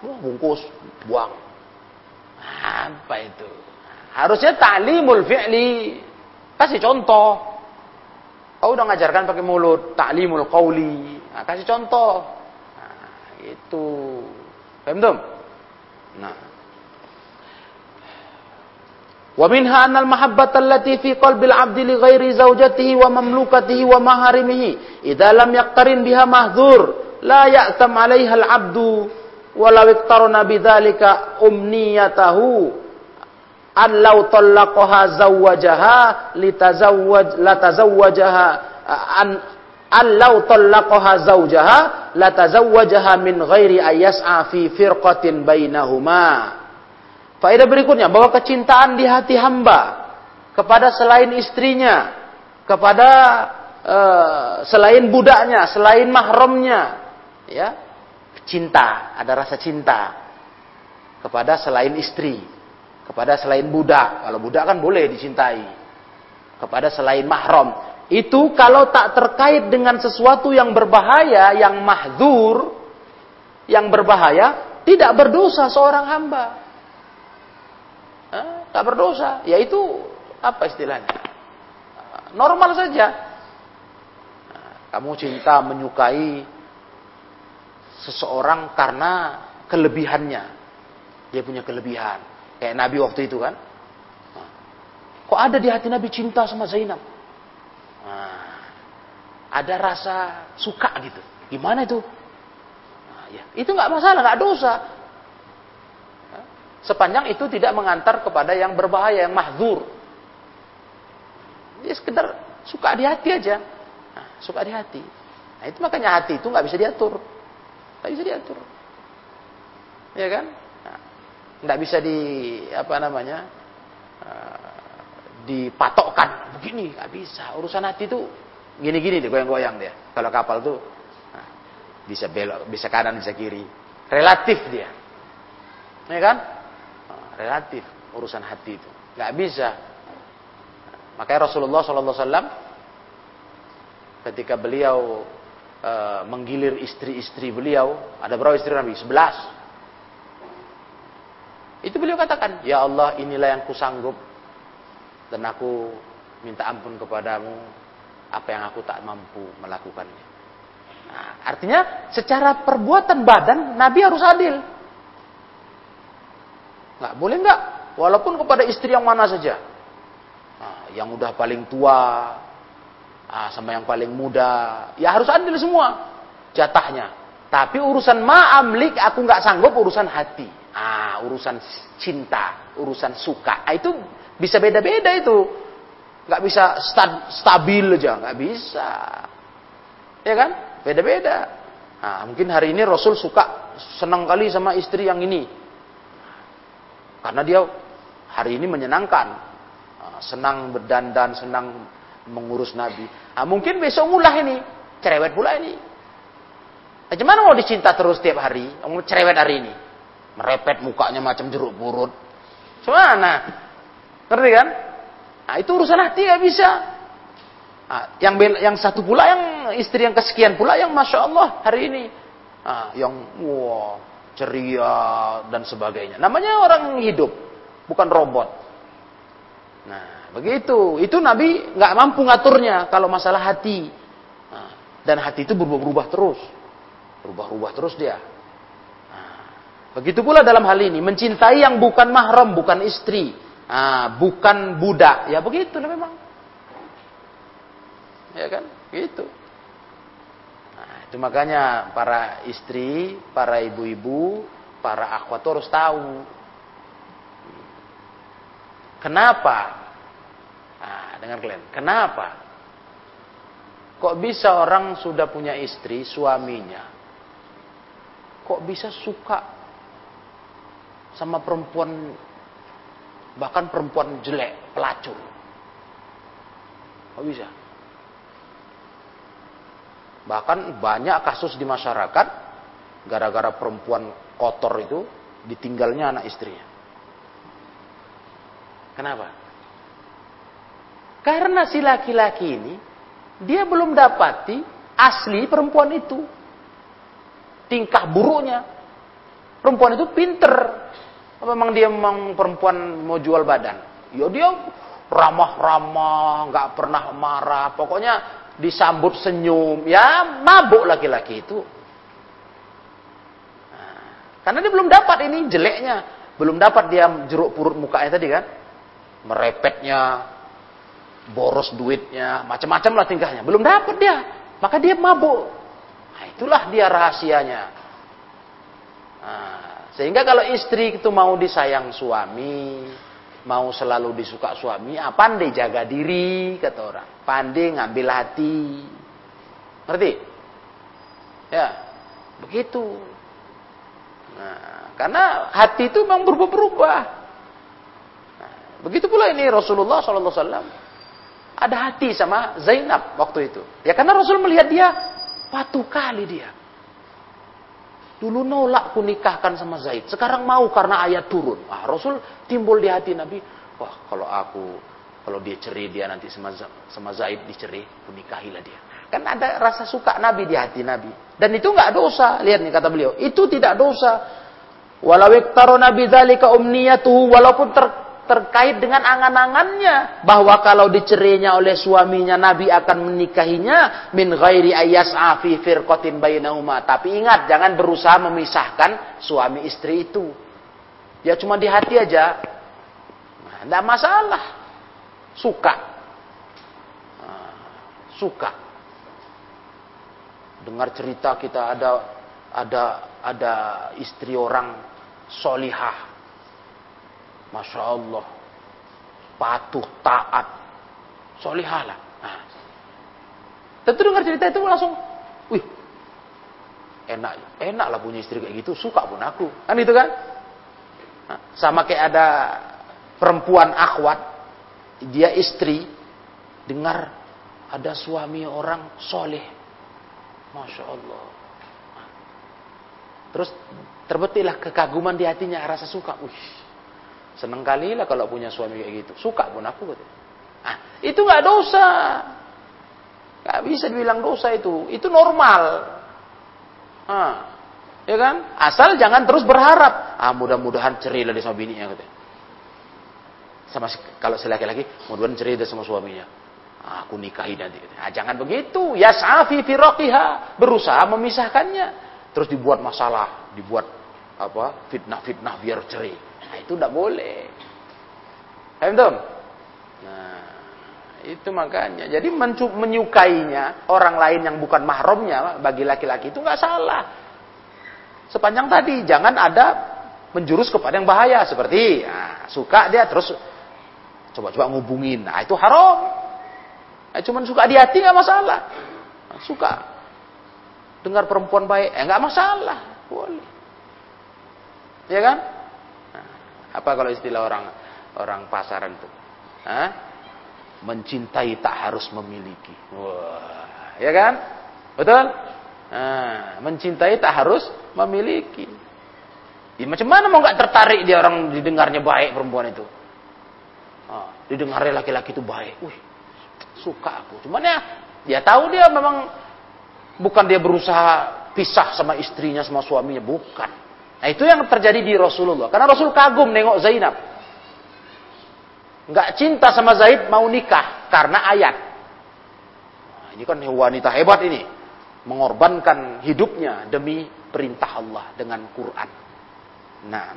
Bungkus, buang. Apa itu? Harusnya ta'limul fi'li. Kasih contoh. Kau udah ngajarkan pakai mulut, taklimul qauli. Nah, kasih contoh. Nah, itu. Paham tuh? Nah. Wa minha anna al-mahabbata allati fi qalbi al-'abdi li ghairi zawjatihi wa mamlukatihi wa maharimihi idza lam yaqtarin biha mahdzur la ya'tam 'alayha al-'abdu walau iqtarana bidzalika umniyatahu an law law talaqaha zawjaha la tazawwajaha min ghairi ayas'a fi firqatin bainahuma. Faedah berikutnya bahwa kecintaan di hati hamba kepada selain istrinya, kepada uh, selain budaknya, selain mahramnya, ya, cinta, ada rasa cinta kepada selain istri, kepada selain budak. Kalau budak kan boleh dicintai. Kepada selain mahram. Itu kalau tak terkait dengan sesuatu yang berbahaya, yang mahdzur, yang berbahaya, tidak berdosa seorang hamba. Hah? Tak berdosa, yaitu apa istilahnya? Normal saja. Kamu cinta menyukai seseorang karena kelebihannya. Dia punya kelebihan. Kayak Nabi waktu itu kan. Kok ada di hati Nabi cinta sama Zainab? Nah, ada rasa suka gitu. Gimana itu? Nah, ya, itu nggak masalah, nggak dosa. Sepanjang itu tidak mengantar kepada yang berbahaya, yang mahzur. Dia sekedar suka di hati aja. Nah, suka di hati. Nah, itu makanya hati itu nggak bisa diatur. Nggak bisa diatur. Ya kan? Nah, nggak bisa di apa namanya? Uh, dipatokkan. Begini nggak bisa. Urusan hati itu gini-gini deh goyang-goyang dia. Kalau kapal tuh nah, bisa belok bisa kanan bisa kiri. Relatif dia. Ya kan? Nah, relatif urusan hati itu. Nggak bisa. Makanya Rasulullah SAW ketika beliau e, menggilir istri-istri beliau ada berapa istri Nabi? Sebelas. Itu beliau katakan ya Allah inilah yang kusanggup dan aku minta ampun kepadamu apa yang aku tak mampu melakukannya. Nah, artinya secara perbuatan badan Nabi harus adil. Nggak boleh nggak, walaupun kepada istri yang mana saja. Nah, yang udah paling tua, ah, sama yang paling muda, ya harus adil semua jatahnya. Tapi urusan ma'amlik aku nggak sanggup urusan hati. Ah, urusan cinta, urusan suka. Ah, itu bisa beda-beda itu. Nggak bisa stabil aja, nggak bisa. Ya kan? Beda-beda. Nah, mungkin hari ini Rasul suka senang kali sama istri yang ini. Karena dia hari ini menyenangkan. Nah, senang berdandan, senang mengurus Nabi. Nah, mungkin besok mulai ini. Cerewet pula ini. Nah, gimana mau dicinta terus tiap hari? Mau cerewet hari ini. Merepet mukanya macam jeruk purut. Gimana? Ngerti kan? Nah, itu urusan hati nggak bisa. Nah, yang yang satu pula yang istri yang kesekian pula yang masya Allah hari ini, nah, yang wah ceria dan sebagainya. Namanya orang hidup, bukan robot. Nah, begitu. Itu Nabi nggak mampu ngaturnya kalau masalah hati. Nah, dan hati itu berubah-ubah terus, berubah-ubah terus dia. Nah, begitu pula dalam hal ini, mencintai yang bukan mahram, bukan istri, ah, bukan budak. Ya begitu lah memang. Ya kan? Gitu. Nah, itu makanya para istri, para ibu-ibu, para akhwat harus tahu. Kenapa? Nah, dengar kalian. Kenapa? Kok bisa orang sudah punya istri, suaminya, kok bisa suka sama perempuan bahkan perempuan jelek, pelacur. Kok bisa? Bahkan banyak kasus di masyarakat gara-gara perempuan kotor itu ditinggalnya anak istrinya. Kenapa? Karena si laki-laki ini dia belum dapati asli perempuan itu. Tingkah buruknya. Perempuan itu pinter, memang dia memang perempuan mau jual badan? Ya dia ramah-ramah, nggak pernah marah, pokoknya disambut senyum. Ya mabuk laki-laki itu. Karena dia belum dapat ini jeleknya, belum dapat dia jeruk purut mukanya tadi kan, merepetnya, boros duitnya, macam-macam lah tingkahnya. Belum dapat dia, maka dia mabuk. Nah, itulah dia rahasianya. Nah, sehingga kalau istri itu mau disayang suami, mau selalu disuka suami, ah, pandai jaga diri, kata orang. Pandai ngambil hati. Ngerti? Ya, begitu. Nah, karena hati itu memang berubah-berubah. Nah, begitu pula ini Rasulullah SAW ada hati sama Zainab waktu itu. Ya karena Rasul melihat dia patuh kali dia. Dulu nolak ku nikahkan sama Zaid. Sekarang mau karena ayat turun. Ah, Rasul timbul di hati Nabi. Wah, kalau aku, kalau dia cerai dia nanti sama, sama Zaid dicerai, ku nikahilah dia. Kan ada rasa suka Nabi di hati Nabi. Dan itu nggak dosa. Lihat nih kata beliau. Itu tidak dosa. Walau iktaro Nabi dzalika umniyatuhu walaupun ter, terkait dengan angan-angannya bahwa kalau dicerainya oleh suaminya Nabi akan menikahinya min ghairi ayyas'a fi firqatin bainahuma. Tapi ingat jangan berusaha memisahkan suami istri itu. Ya cuma di hati aja. Nah, masalah. Suka. Nah, suka. Dengar cerita kita ada ada ada istri orang solihah. Masya Allah. Patuh, taat. Solihah lah. Nah. Tentu dengar cerita itu langsung, wih, enak, enak lah punya istri kayak gitu, suka pun aku. Kan itu kan? Nah, sama kayak ada perempuan akhwat, dia istri, dengar ada suami orang soleh. Masya Allah. Terus terbetilah kekaguman di hatinya, rasa suka. Wih, seneng kali lah kalau punya suami kayak gitu. Suka pun aku. Gitu. Ah, itu nggak dosa. Nggak bisa dibilang dosa itu. Itu normal. Ah, ya kan? Asal jangan terus berharap. Ah, mudah-mudahan cerai lah sama bininya. Gitu. Sama kalau si laki-laki, mudah-mudahan cerai dia sama suaminya. Ah, aku nikahi nanti. Ah, jangan begitu. Ya safi firokiha. Berusaha memisahkannya terus dibuat masalah, dibuat apa fitnah-fitnah biar cerai. Nah, itu tidak boleh. Paham Nah, itu makanya. Jadi menyukainya orang lain yang bukan mahramnya bagi laki-laki itu nggak salah. Sepanjang tadi jangan ada menjurus kepada yang bahaya seperti nah, suka dia terus coba-coba ngubungin. Nah, itu haram. Nah, cuman suka di hati nggak masalah. Nah, suka dengar perempuan baik, eh nggak masalah, boleh. Ya kan? Apa kalau istilah orang orang pasaran itu? Hah? Mencintai tak harus memiliki. Wah, ya kan? Betul? Nah, mencintai tak harus memiliki. Ya, macam mana mau nggak tertarik dia orang didengarnya baik perempuan itu? Oh, didengarnya laki-laki itu baik. Wih, suka aku. Cuman ya, dia tahu dia memang Bukan dia berusaha pisah sama istrinya, sama suaminya. Bukan. Nah itu yang terjadi di Rasulullah. Karena Rasul kagum nengok Zainab. Nggak cinta sama Zaid mau nikah karena ayat. Nah, ini kan wanita hebat ini. Mengorbankan hidupnya demi perintah Allah dengan Quran. Nah,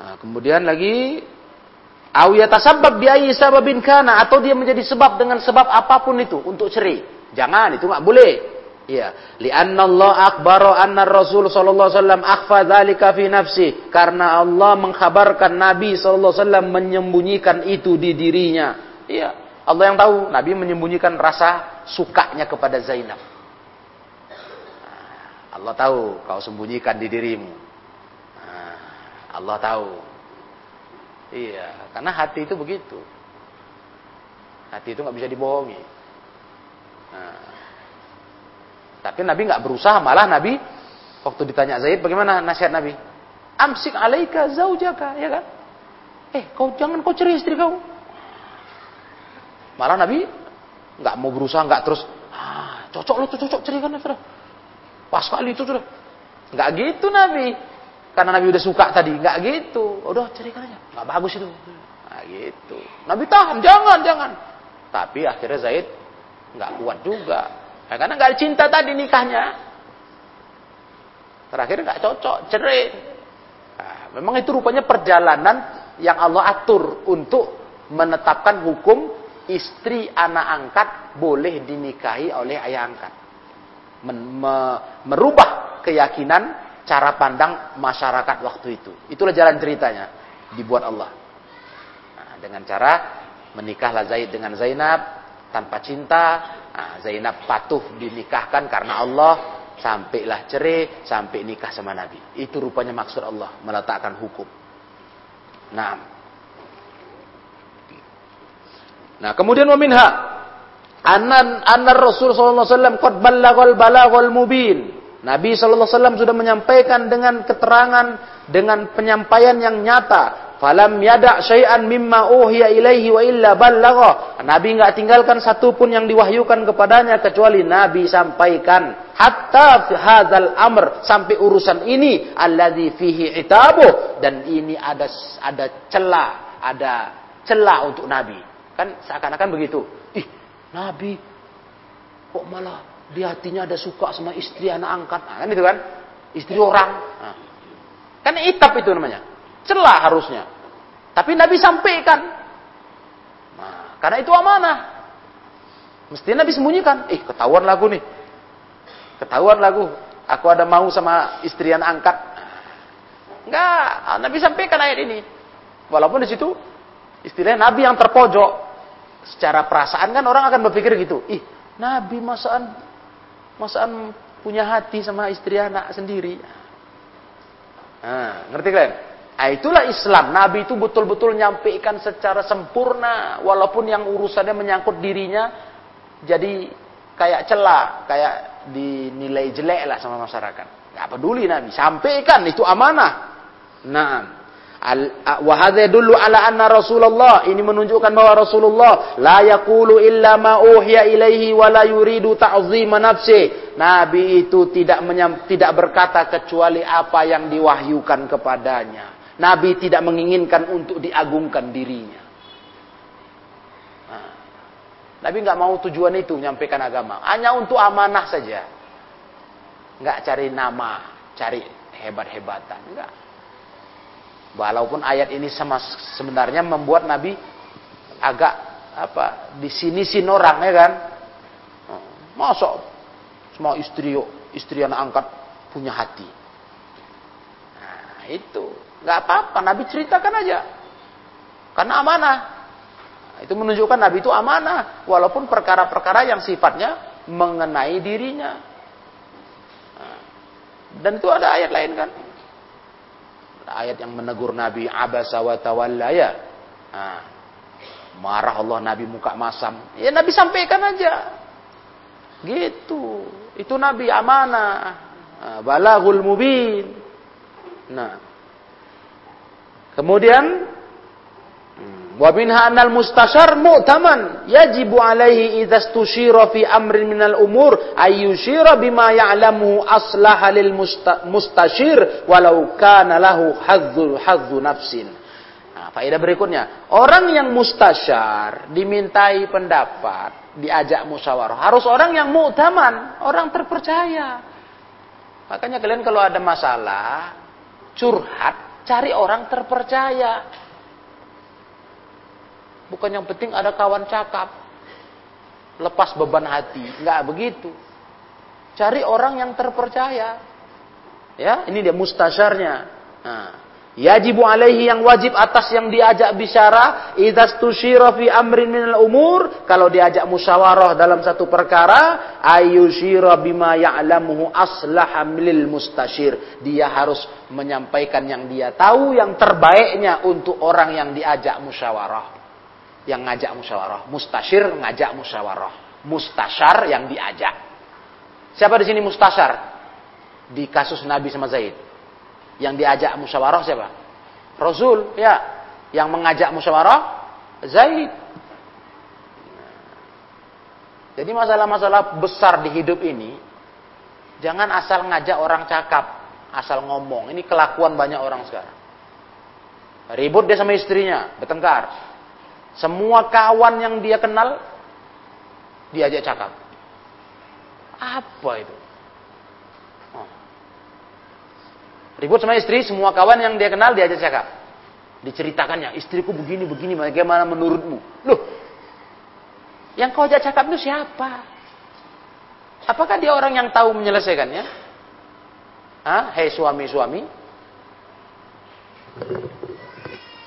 nah kemudian lagi Au yatasabbab bi ayyi sababin kana atau dia menjadi sebab dengan sebab apa pun itu untuk cerai. Jangan, itu enggak boleh. Iya, li'anna Allah akbaro anna Rasul sallallahu alaihi wasallam akhfa dzalika fi nafsi karena Allah mengkhabarkan Nabi sallallahu alaihi wasallam menyembunyikan itu di dirinya. Iya, Allah yang tahu, Nabi menyembunyikan rasa sukanya kepada Zainab. Allah tahu kau sembunyikan di dirimu. Allah tahu Iya, karena hati itu begitu. Hati itu nggak bisa dibohongi. Nah, tapi Nabi nggak berusaha, malah Nabi waktu ditanya Zaid, bagaimana nasihat Nabi? Amsik alaika zaujaka, ya kan? Eh, kau jangan kau cerai istri kau. Malah Nabi nggak mau berusaha, nggak terus, ah, cocok lu tuh cocok cerai kan, sudah. Pas kali itu sudah. Nggak gitu Nabi. Karena Nabi udah suka tadi, nggak gitu. Udah ceraikan aja, nggak bagus itu. Nah, gitu. Nabi tahan, jangan, jangan. Tapi akhirnya Zaid nggak kuat juga. Nah, karena nggak cinta tadi nikahnya. Terakhir nggak cocok, cerai. Nah, memang itu rupanya perjalanan yang Allah atur untuk menetapkan hukum istri anak angkat boleh dinikahi oleh ayah angkat. Men, me, merubah keyakinan cara pandang masyarakat waktu itu. Itulah jalan ceritanya dibuat Allah. Nah, dengan cara menikahlah Zaid dengan Zainab tanpa cinta. Nah, Zainab patuh dinikahkan karena Allah sampailah cerai sampai nikah sama Nabi. Itu rupanya maksud Allah meletakkan hukum. Nah, nah kemudian waminha anna anna Rasul sallallahu alaihi wasallam qad mubin Nabi sallallahu alaihi wasallam sudah menyampaikan dengan keterangan dengan penyampaian yang nyata. Falam yada syai'an mimma uhiya ilaihi wa illa ballagha. Nabi enggak tinggalkan satu pun yang diwahyukan kepadanya kecuali Nabi sampaikan hatta hadzal amr sampai urusan ini alladzi fihi itabu dan ini ada ada celah, ada celah untuk Nabi. Kan seakan-akan begitu. Ih, Nabi kok malah di hatinya ada suka sama istri anak angkat. Nah, kan itu kan? Istri orang. Nah. Kan itap itu namanya celah harusnya. Tapi Nabi sampaikan. Nah, karena itu amanah. Mesti Nabi sembunyikan. Eh, ketahuan lagu nih. Ketahuan lagu. Aku ada mau sama istrian angkat. Enggak, Nabi sampaikan ayat ini. Walaupun di situ istilahnya Nabi yang terpojok. Secara perasaan kan orang akan berpikir gitu. Ih, Nabi masaan masaan punya hati sama istri anak sendiri. Nah, ngerti kalian? Nah, itulah Islam. Nabi itu betul-betul nyampaikan secara sempurna. Walaupun yang urusannya menyangkut dirinya. Jadi kayak celah. Kayak dinilai jelek lah sama masyarakat. Gak peduli Nabi. Sampaikan. Itu amanah. Nah. Wahadha dulu ala anna Rasulullah. Ini menunjukkan bahwa Rasulullah. La yakulu illa ma uhya ilaihi wa la yuridu ta'zima nafsi. Nabi itu tidak menyam, tidak berkata kecuali apa yang diwahyukan kepadanya. Nabi tidak menginginkan untuk diagungkan dirinya. Nah, Nabi nggak mau tujuan itu menyampaikan agama, hanya untuk amanah saja. Nggak cari nama, cari hebat-hebatan, enggak. Walaupun ayat ini sama sebenarnya membuat Nabi agak apa di sini sin orang ya kan. Masuk semua istri istri anak angkat punya hati. Nah, itu nggak apa-apa, Nabi ceritakan aja. Karena amanah. Itu menunjukkan Nabi itu amanah, walaupun perkara-perkara yang sifatnya mengenai dirinya. Dan itu ada ayat lain kan? Ayat yang menegur Nabi abasa wa tawalla ya. Nah, marah Allah Nabi muka masam. Ya Nabi sampaikan aja. Gitu. Itu Nabi amanah. Nah, balagul mubin. Nah, Kemudian wa minha anal mustashar mu'taman yajibu alaihi idza stushira fi amrin minal umur ay yushira bima ya'lamu aslaha lil mustashir walau kana lahu hadzu hadzu nafsin. Nah, faedah berikutnya, orang yang mustasyar dimintai pendapat, diajak musyawarah, harus orang yang mu'taman, orang terpercaya. Makanya kalian kalau ada masalah, curhat, Cari orang terpercaya. Bukan yang penting ada kawan cakap. Lepas beban hati. Enggak begitu. Cari orang yang terpercaya. Ya, ini dia mustasyarnya. Nah, Yajibu alaihi yang wajib atas yang diajak bicara idza stusyira fi amrin minal umur. Kalau diajak musyawarah dalam satu perkara ayusyira bima ya'lamuhu aslaha lil mustasyir dia harus menyampaikan yang dia tahu yang terbaiknya untuk orang yang diajak musyawarah. Yang ngajak musyawarah. Mustasyir ngajak musyawarah. Mustasyar yang diajak. Siapa di sini mustasyar di kasus Nabi sama Zaid yang diajak musyawarah siapa? Rasul, ya. Yang mengajak musyawarah Zaid. Jadi masalah-masalah besar di hidup ini jangan asal ngajak orang cakap, asal ngomong. Ini kelakuan banyak orang sekarang. Ribut dia sama istrinya, bertengkar. Semua kawan yang dia kenal diajak cakap. Apa itu? Ribut sama istri, semua kawan yang dia kenal diajak cakap. Diceritakannya, istriku begini, begini, bagaimana menurutmu? Loh, yang kau ajak cakap itu siapa? Apakah dia orang yang tahu menyelesaikannya? Hah? Hei suami-suami.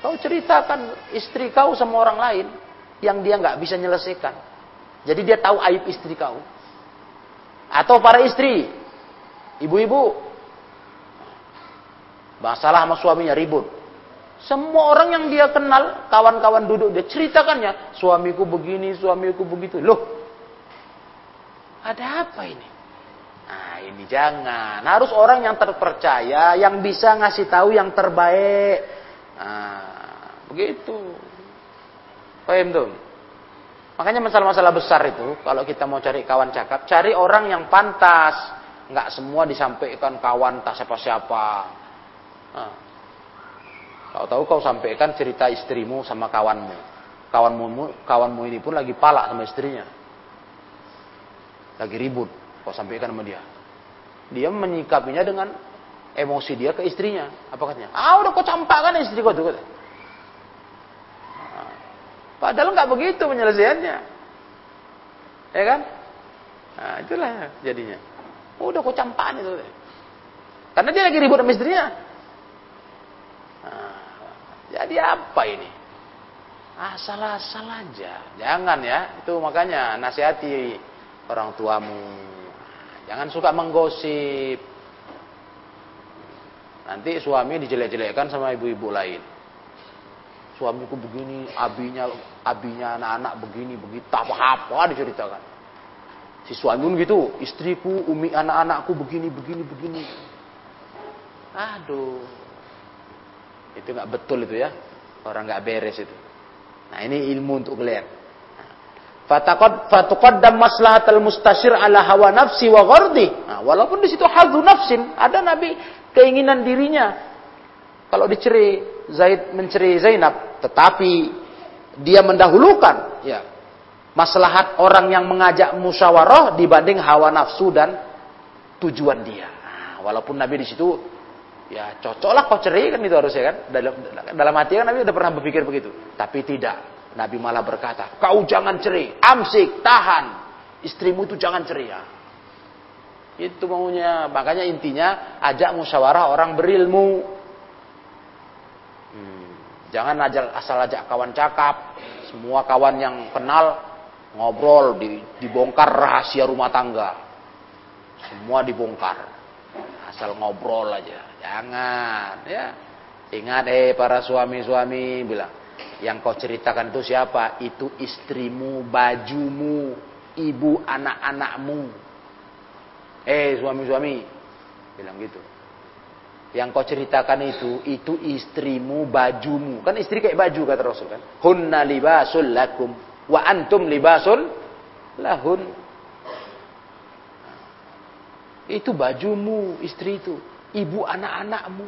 Kau ceritakan istri kau sama orang lain yang dia nggak bisa menyelesaikan. Jadi dia tahu aib istri kau. Atau para istri, ibu-ibu, Masalah sama suaminya ribut. Semua orang yang dia kenal, kawan-kawan duduk, dia ceritakannya. Suamiku begini, suamiku begitu. Loh, ada apa ini? Nah, ini jangan. Harus orang yang terpercaya, yang bisa ngasih tahu yang terbaik. Nah, begitu. Paham tuh? Makanya masalah-masalah besar itu, kalau kita mau cari kawan cakap, cari orang yang pantas. Nggak semua disampaikan kawan tak siapa-siapa. Kau tahu kau sampaikan cerita istrimu sama kawanmu. Kawanmu, kawanmu ini pun lagi palak sama istrinya. Lagi ribut. Kau sampaikan sama dia. Dia menyikapinya dengan emosi dia ke istrinya. Apa katanya? Ah udah kau campakkan istri kau tuh. Padahal nggak begitu penyelesaiannya. Ya kan? Nah, itulah jadinya. Udah kok campaan itu. Karena dia lagi ribut sama istrinya. Jadi apa ini? Asal-asal aja. Jangan ya. Itu makanya nasihati orang tuamu. Jangan suka menggosip. Nanti suami dijelek-jelekkan sama ibu-ibu lain suamiku begini, abinya abinya anak-anak begini, begitu apa-apa diceritakan. Si suami pun gitu, istriku, umi anak-anakku begini, begini, begini. Aduh. Itu nggak betul itu ya. Orang nggak beres itu. Nah, ini ilmu untuk kalian. Fataqad fatuqaddam maslahatal mustashir ala hawa nafsi wa ghardi. Nah, walaupun di situ hadzu nafsin, ada nabi keinginan dirinya. Kalau dicerai, Zaid menceri Zainab, tetapi dia mendahulukan ya maslahat orang yang mengajak musyawarah dibanding hawa nafsu dan tujuan dia. Nah, walaupun Nabi di situ ya cocoklah kau cerai kan itu harusnya kan dalam dalam hati kan Nabi udah pernah berpikir begitu, tapi tidak. Nabi malah berkata, kau jangan cerai, amsik, tahan, istrimu itu jangan cerai. Ya. Itu maunya, makanya intinya ajak musyawarah orang berilmu, Jangan ajak, asal ajak kawan cakap. Semua kawan yang kenal ngobrol, di, dibongkar rahasia rumah tangga. Semua dibongkar. Asal ngobrol aja. Jangan, ya. Ingat eh para suami-suami bilang, yang kau ceritakan itu siapa? Itu istrimu, bajumu, ibu anak-anakmu. Eh suami-suami, bilang gitu. Yang kau ceritakan itu, itu istrimu, bajumu. Kan istri kayak baju kata Rasul kan. Hunna libasul lakum. Wa antum libasul lahun. Itu bajumu, istri itu. Ibu anak-anakmu.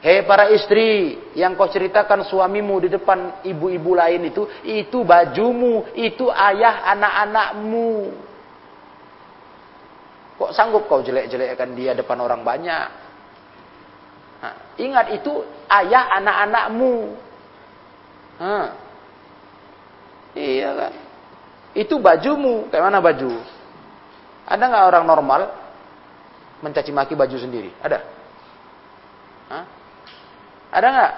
Hei para istri, yang kau ceritakan suamimu di depan ibu-ibu lain itu, itu bajumu, itu ayah anak-anakmu. Kok sanggup kau jelek-jelekkan dia depan orang banyak? Nah, ingat itu ayah anak-anakmu. Nah, iya kan? Itu bajumu. Kayak mana baju? Ada nggak orang normal mencaci maki baju sendiri? Ada? Hah? Ada nggak?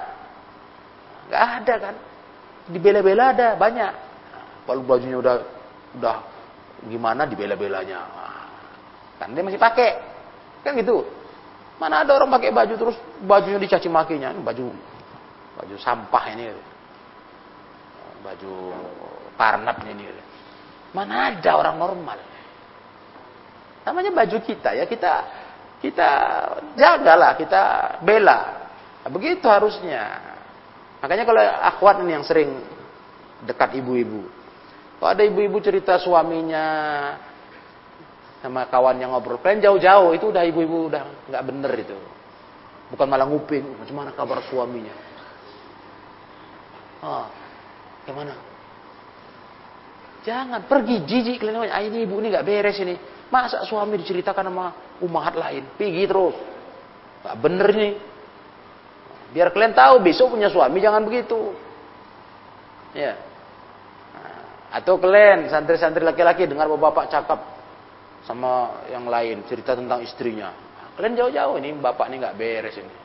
Nggak ada kan? Dibela-bela ada banyak. Kalau bajunya udah udah gimana dibela-belanya. Kan dia masih pakai. Kan gitu. Mana ada orang pakai baju terus bajunya dicaci makinya, baju baju sampah ini. Baju karnap ini. Mana ada orang normal. Namanya baju kita ya, kita kita jagalah, kita bela. Nah, begitu harusnya. Makanya kalau akhwat ini yang sering dekat ibu-ibu. Kalau ada ibu-ibu cerita suaminya sama kawan yang ngobrol. Kalian jauh-jauh itu udah ibu-ibu udah nggak bener itu. Bukan malah nguping, macam mana kabar suaminya? Ah, gimana? Jangan pergi jijik kalian ah, ini ibu ini nggak beres ini. Masa suami diceritakan sama umat lain? Pergi terus. Gak bener nih. Biar kalian tahu besok punya suami jangan begitu. Ya. Nah, atau kalian santri-santri laki-laki dengar bapak-bapak cakap sama yang lain cerita tentang istrinya. Kalian jauh-jauh ini bapak ini nggak beres ini.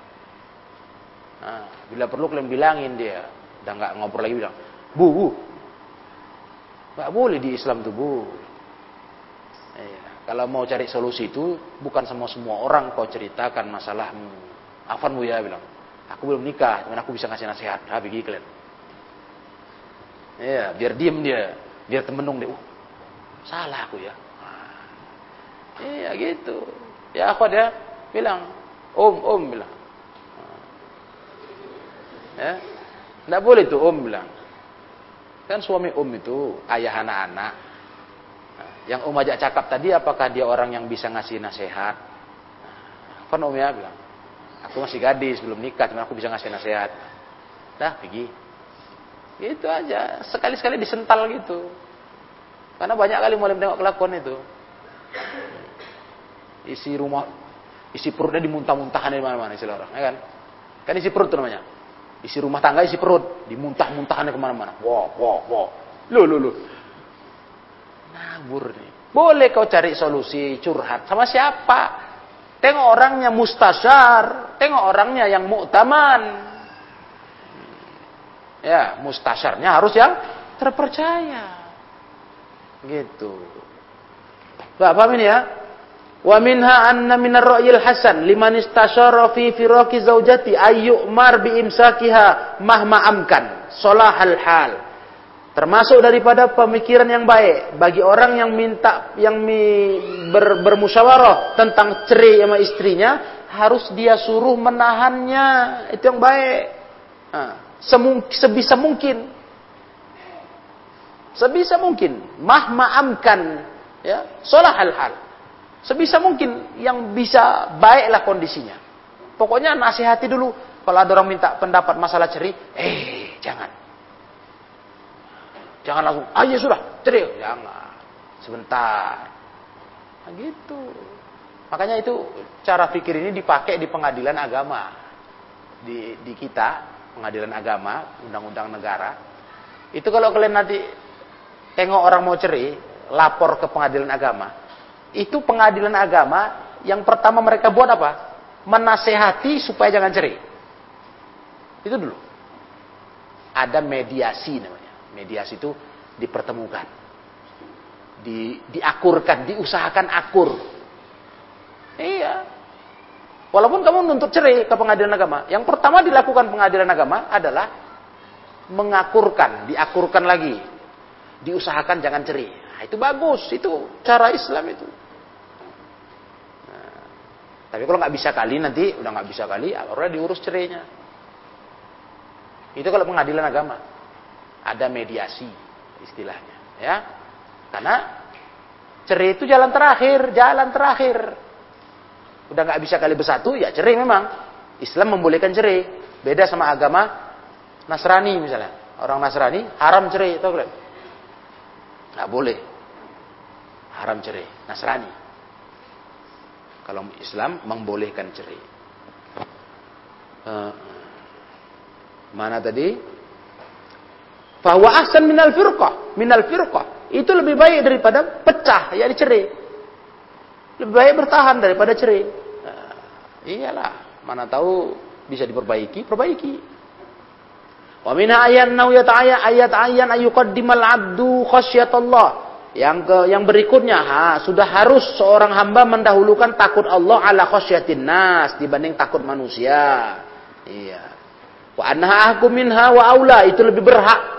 Nah, bila perlu kalian bilangin dia, udah nggak ngobrol lagi bilang, bu, bu, nggak boleh di Islam tuh bu. Kalau mau cari solusi itu bukan semua semua orang kau ceritakan masalahmu. Afan bu ya bilang, aku belum nikah, cuman aku bisa ngasih nasihat. Ah, begini kalian. Iya, biar diem dia, biar temenung dia. Uh, salah aku ya Iya gitu. Ya aku dia bilang, om om bilang. Ya, tidak boleh tuh om bilang. Kan suami om itu ayah anak-anak. Yang om ajak cakap tadi apakah dia orang yang bisa ngasih nasihat? Kan om ya bilang, aku masih gadis belum nikah, cuma aku bisa ngasih nasihat. Dah pergi. Itu aja. Sekali-sekali disental gitu. Karena banyak kali mulai tengok kelakuan itu. Isi rumah, isi perutnya dimuntah-muntahkan di mana-mana istilah orang, ya kan? Kan isi perut namanya. Isi rumah tangga isi perut, dimuntah-muntahkan ke mana-mana. Wow, wow, wow. Lu, lu, lu. Ngabur nih. Boleh kau cari solusi curhat sama siapa? Tengok orangnya mustasyar, tengok orangnya yang muktaman. Ya, mustasyarnya harus yang terpercaya. Gitu. Paham ini ya? Wa minha anna minar ra'yil hasan liman istasyara fi firaqi zaujati ayyumar bi imsakiha mahma amkan salahal hal. Termasuk daripada pemikiran yang baik bagi orang yang minta yang mi, ber, bermusyawarah tentang cerai sama istrinya harus dia suruh menahannya itu yang baik. Nah, semung, sebisa mungkin. Sebisa mungkin mahma amkan ya salahal hal. Sebisa mungkin yang bisa baiklah kondisinya. Pokoknya nasihati dulu. Kalau ada orang minta pendapat masalah ceri, eh jangan. Jangan langsung, ah, sudah, ceri. Jangan. Sebentar. Nah, gitu. Makanya itu cara pikir ini dipakai di pengadilan agama. Di, di kita, pengadilan agama, undang-undang negara. Itu kalau kalian nanti tengok orang mau ceri, lapor ke pengadilan agama, itu pengadilan agama yang pertama mereka buat apa? Menasehati supaya jangan cerai. Itu dulu. Ada mediasi namanya. Mediasi itu dipertemukan. Di, diakurkan, diusahakan akur. Iya. Walaupun kamu nuntut cerai ke pengadilan agama, yang pertama dilakukan pengadilan agama adalah mengakurkan, diakurkan lagi. Diusahakan jangan cerai. Nah, itu bagus, itu cara Islam itu. Nah, tapi kalau nggak bisa kali nanti udah nggak bisa kali, baru diurus cerainya. Itu kalau pengadilan agama ada mediasi istilahnya, ya. Karena cerai itu jalan terakhir, jalan terakhir. Udah nggak bisa kali bersatu, ya cerai memang. Islam membolehkan cerai. Beda sama agama Nasrani misalnya. Orang Nasrani haram cerai, tahu kalian? Nggak boleh. Haram cerai. Nasrani. Kalau Islam membolehkan cerai. Uh, mana tadi? Bahwa ahsan minal firqah. Minal firqah. Itu lebih baik daripada pecah, ya cerai. Lebih baik bertahan daripada cerai. Uh, iyalah. Mana tahu bisa diperbaiki, perbaiki. Wa minha ayat nau ayat ayat ayan ayuqaddimal abdu khasyatullah. Yang ke yang berikutnya ha, sudah harus seorang hamba mendahulukan takut Allah ala khasyatin nas dibanding takut manusia. Iya. Wa anha minha wa aula itu lebih berhak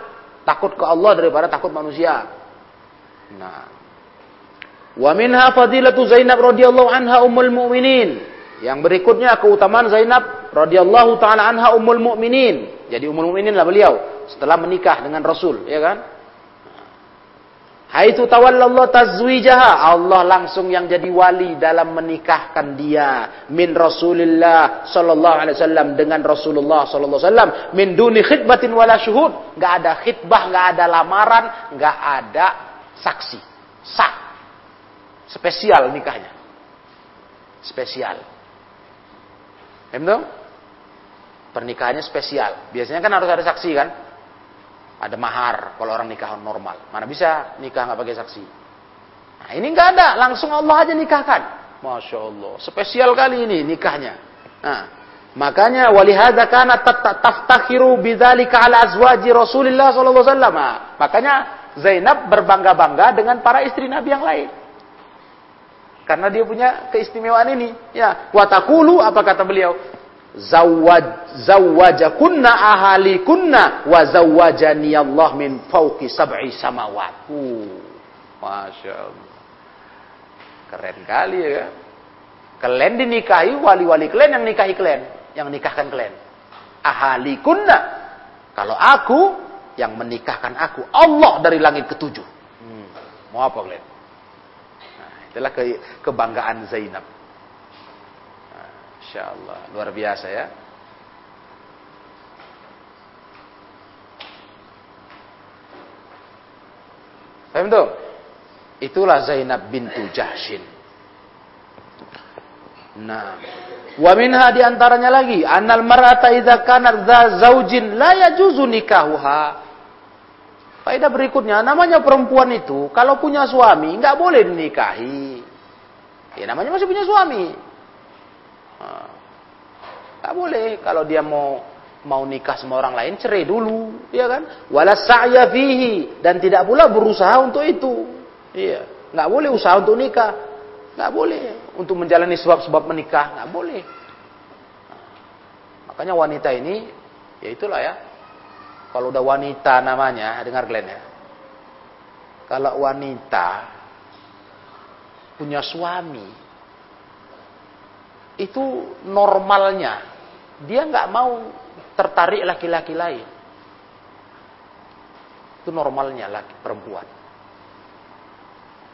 takut ke Allah daripada takut manusia. Nah. Wa minha fadilatu Zainab radhiyallahu anha ummul mu'minin. Yang berikutnya keutamaan Zainab radhiyallahu taala anha ummul mu'minin. Jadi umul mukminin lah beliau setelah menikah dengan Rasul, ya kan? Haitu tawallallah tazwijaha. Allah langsung yang jadi wali dalam menikahkan dia min Rasulillah sallallahu alaihi wasallam dengan Rasulullah sallallahu alaihi wasallam min duni khidbatin wala syuhud. Enggak ada khidbah, enggak ada lamaran, enggak ada saksi. Sah. Spesial nikahnya. Spesial. Paham Pernikahannya spesial. Biasanya kan harus ada saksi kan? Ada mahar kalau orang nikah normal. Mana bisa nikah nggak pakai saksi? Nah, ini nggak ada, langsung Allah aja nikahkan. Masya Allah, spesial kali ini nikahnya. Nah, makanya walihada kana taftakhiru bidzalika ala azwaji Rasulillah sallallahu alaihi wasallam. Nah, makanya Zainab berbangga-bangga dengan para istri Nabi yang lain. Karena dia punya keistimewaan ini. Ya, watakulu apa kata beliau? Zawaj zawajakunna ahalikunna wa zawajani Allah min fauqi sab'i samawat. Uh, Masya Allah. Keren kali ya kan? Kalian dinikahi, wali-wali kalian yang nikahi kalian. Yang nikahkan kalian. Ahali kunna. Kalau aku, yang menikahkan aku. Allah dari langit ketujuh. Hmm. Mau apa kalian? Nah, itulah ke kebanggaan Zainab. Insya Allah. Luar biasa ya. Itulah Zainab bintu Jahshin. Nah, wa minha di antaranya lagi, annal mar'ata idza kanat dza zaujin la yajuzu nikahuha. Faedah berikutnya, namanya perempuan itu kalau punya suami nggak boleh dinikahi. Ya namanya masih punya suami. Nggak boleh kalau dia mau mau nikah sama orang lain cerai dulu, ya kan? Wala sa'ya fihi dan tidak pula berusaha untuk itu. Iya, nggak boleh usaha untuk nikah. Nggak boleh untuk menjalani sebab-sebab menikah, nggak boleh. makanya wanita ini, ya itulah ya. Kalau udah wanita namanya, dengar Glenn ya. Kalau wanita punya suami, itu normalnya dia nggak mau tertarik laki-laki lain. Itu normalnya laki perempuan.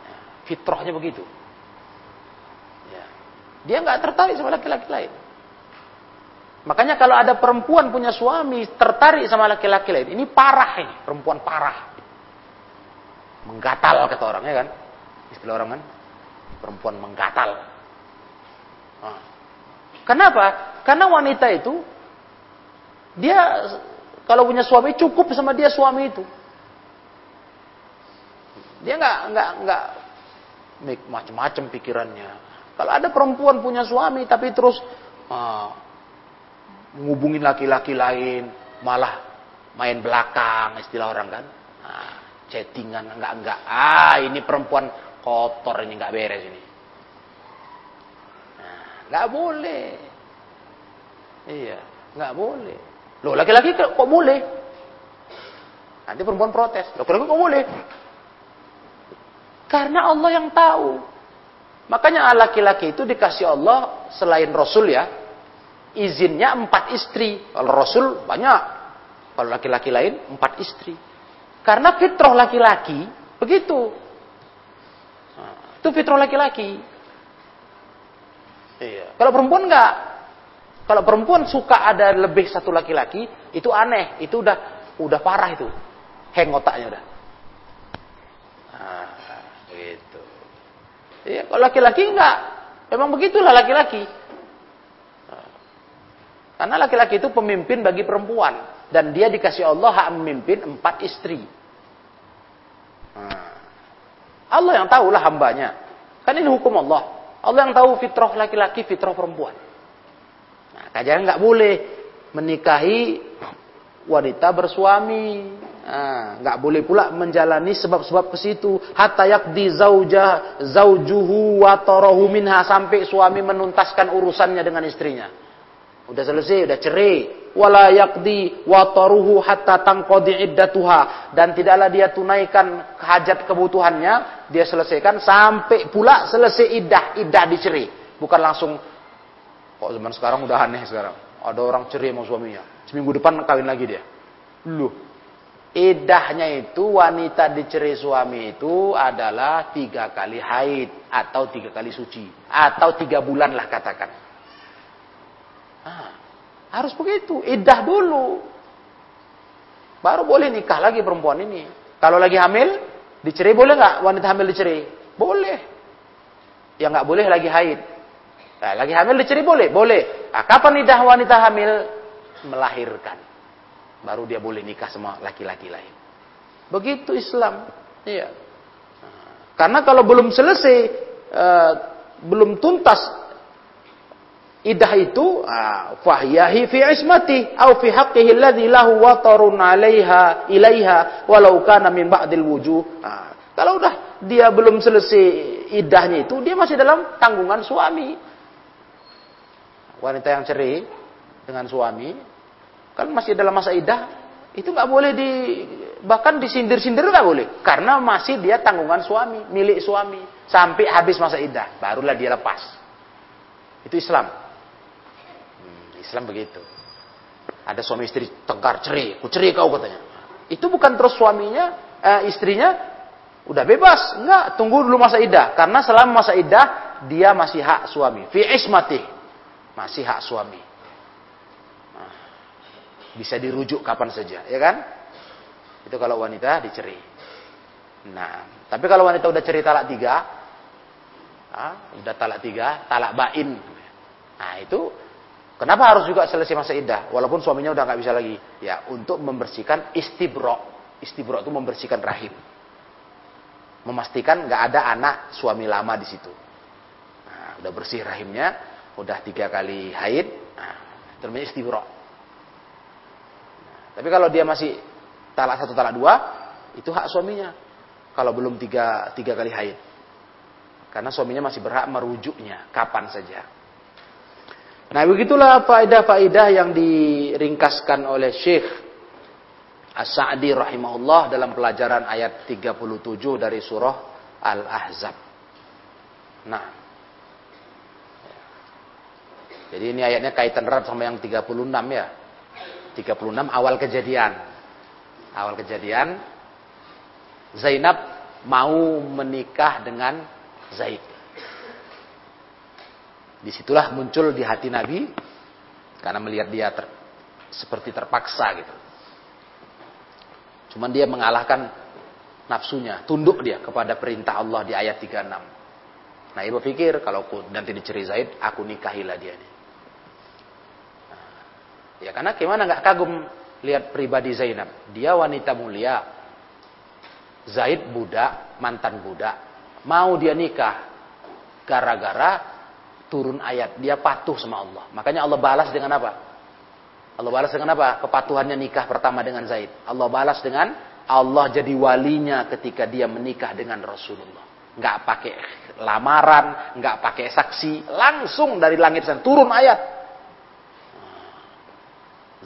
Ya, fitrahnya begitu. Ya. Dia nggak tertarik sama laki-laki lain. Makanya kalau ada perempuan punya suami tertarik sama laki-laki lain, ini parah ini, perempuan parah. Menggatal kata orang ya kan? Istilah orang kan? Perempuan menggatal. Nah. Kenapa? Karena wanita itu dia kalau punya suami cukup sama dia suami itu. Dia nggak nggak nggak macam-macam pikirannya. Kalau ada perempuan punya suami tapi terus uh, laki-laki lain, malah main belakang istilah orang kan, nah, chattingan enggak enggak, ah ini perempuan kotor ini nggak beres ini, nggak boleh, iya nggak boleh. Loh, laki-laki kok boleh? Nanti perempuan protes. Laki-laki kok boleh? Karena Allah yang tahu. Makanya laki-laki itu dikasih Allah selain Rasul ya, izinnya empat istri. Kalau Rasul banyak. Kalau laki-laki lain empat istri. Karena fitrah laki-laki begitu. Nah, itu fitrah laki-laki. Iya. Kalau perempuan enggak, kalau perempuan suka ada lebih satu laki-laki, itu aneh, itu udah udah parah itu. Heng otaknya udah. Nah, gitu. Iya, kalau laki-laki enggak. Memang begitulah laki-laki. Nah, karena laki-laki itu pemimpin bagi perempuan dan dia dikasih Allah hak memimpin empat istri. Nah, Allah yang tahulah hambanya. Kan ini hukum Allah. Allah yang tahu fitrah laki-laki, fitrah perempuan. Kajian nggak boleh menikahi wanita bersuami. Nah, nggak boleh pula menjalani sebab-sebab ke situ hatta yakdi zauja zaujuhu wa tarahu minha sampai suami menuntaskan urusannya dengan istrinya. Udah selesai, udah cerai. Wala yakdi hatta tanqadi iddatuha dan tidaklah dia tunaikan hajat kebutuhannya, dia selesaikan sampai pula selesai iddah, iddah dicerai. Bukan langsung Kok zaman sekarang udah aneh sekarang. Ada orang cerai sama suaminya. Seminggu depan kawin lagi dia. Lu. Idahnya itu wanita dicerai suami itu adalah tiga kali haid atau tiga kali suci atau tiga bulan lah katakan. Ah, harus begitu. Idah dulu. Baru boleh nikah lagi perempuan ini. Kalau lagi hamil, dicerai boleh nggak wanita hamil dicerai? Boleh. Yang nggak boleh lagi haid. Nah, lagi hamil diceri boleh? Boleh. Nah, kapan nidah wanita hamil? Melahirkan. Baru dia boleh nikah sama laki-laki lain. Begitu Islam. Iya. Nah, karena kalau belum selesai, uh, belum tuntas idah itu, uh, fahyahi fi ismati au fi haqqihi alladhi lahu watarun 'alaiha ilaiha walau kana min ba'dil wujuh. Nah, kalau udah dia belum selesai idahnya itu, dia masih dalam tanggungan suami wanita yang cerai dengan suami kan masih dalam masa idah itu nggak boleh di Bahkan disindir-sindir nggak boleh. Karena masih dia tanggungan suami, milik suami. Sampai habis masa iddah. Barulah dia lepas. Itu Islam. Islam begitu. Ada suami istri tegar, cerai. Ku cerai kau katanya. Itu bukan terus suaminya, eh, istrinya udah bebas. Enggak, tunggu dulu masa iddah. Karena selama masa iddah, dia masih hak suami. Fi ismati. Masih hak suami. Nah, bisa dirujuk kapan saja, ya kan? Itu kalau wanita diceri. Nah, tapi kalau wanita udah ceri talak tiga, ah, udah talak tiga, talak bain. Nah itu kenapa harus juga selesai masa iddah? Walaupun suaminya udah nggak bisa lagi. Ya untuk membersihkan istibro. Istibro itu membersihkan rahim. Memastikan nggak ada anak suami lama di situ. Nah, udah bersih rahimnya, udah tiga kali haid, nah, itu namanya istibro. Nah, tapi kalau dia masih talak satu talak dua itu hak suaminya kalau belum tiga, tiga kali haid karena suaminya masih berhak merujuknya kapan saja nah begitulah faedah-faedah yang diringkaskan oleh Syekh As-Sa'di rahimahullah dalam pelajaran ayat 37 dari surah Al-Ahzab. Nah. Jadi ini ayatnya kaitan erat sama yang 36 ya. 36 awal kejadian. Awal kejadian Zainab mau menikah dengan Zaid. Di situlah muncul di hati Nabi karena melihat dia ter, seperti terpaksa gitu. Cuman dia mengalahkan nafsunya, tunduk dia kepada perintah Allah di ayat 36. Nah, ibu pikir kalau aku nanti diceri Zaid, aku nikahilah dia nih. Nah, ya karena gimana nggak kagum lihat pribadi Zainab. Dia wanita mulia. Zaid budak, mantan budak. Mau dia nikah. Gara-gara turun ayat. Dia patuh sama Allah. Makanya Allah balas dengan apa? Allah balas dengan apa? Kepatuhannya nikah pertama dengan Zaid. Allah balas dengan Allah jadi walinya ketika dia menikah dengan Rasulullah. Nggak pakai lamaran, nggak pakai saksi, langsung dari langit sana turun ayat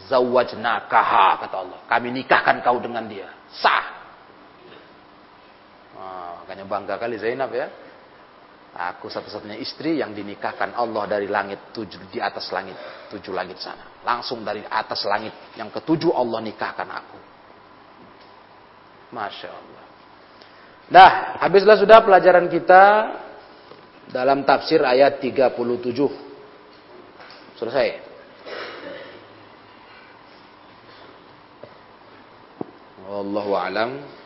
zawajnakaha kata Allah. Kami nikahkan kau dengan dia. Sah. Nah, makanya bangga kali Zainab ya. Aku satu-satunya istri yang dinikahkan Allah dari langit tujuh di atas langit tujuh langit sana. Langsung dari atas langit yang ketujuh Allah nikahkan aku. Masya Allah. Nah, habislah sudah pelajaran kita dalam tafsir ayat 37. Selesai. Wallahu a'lam.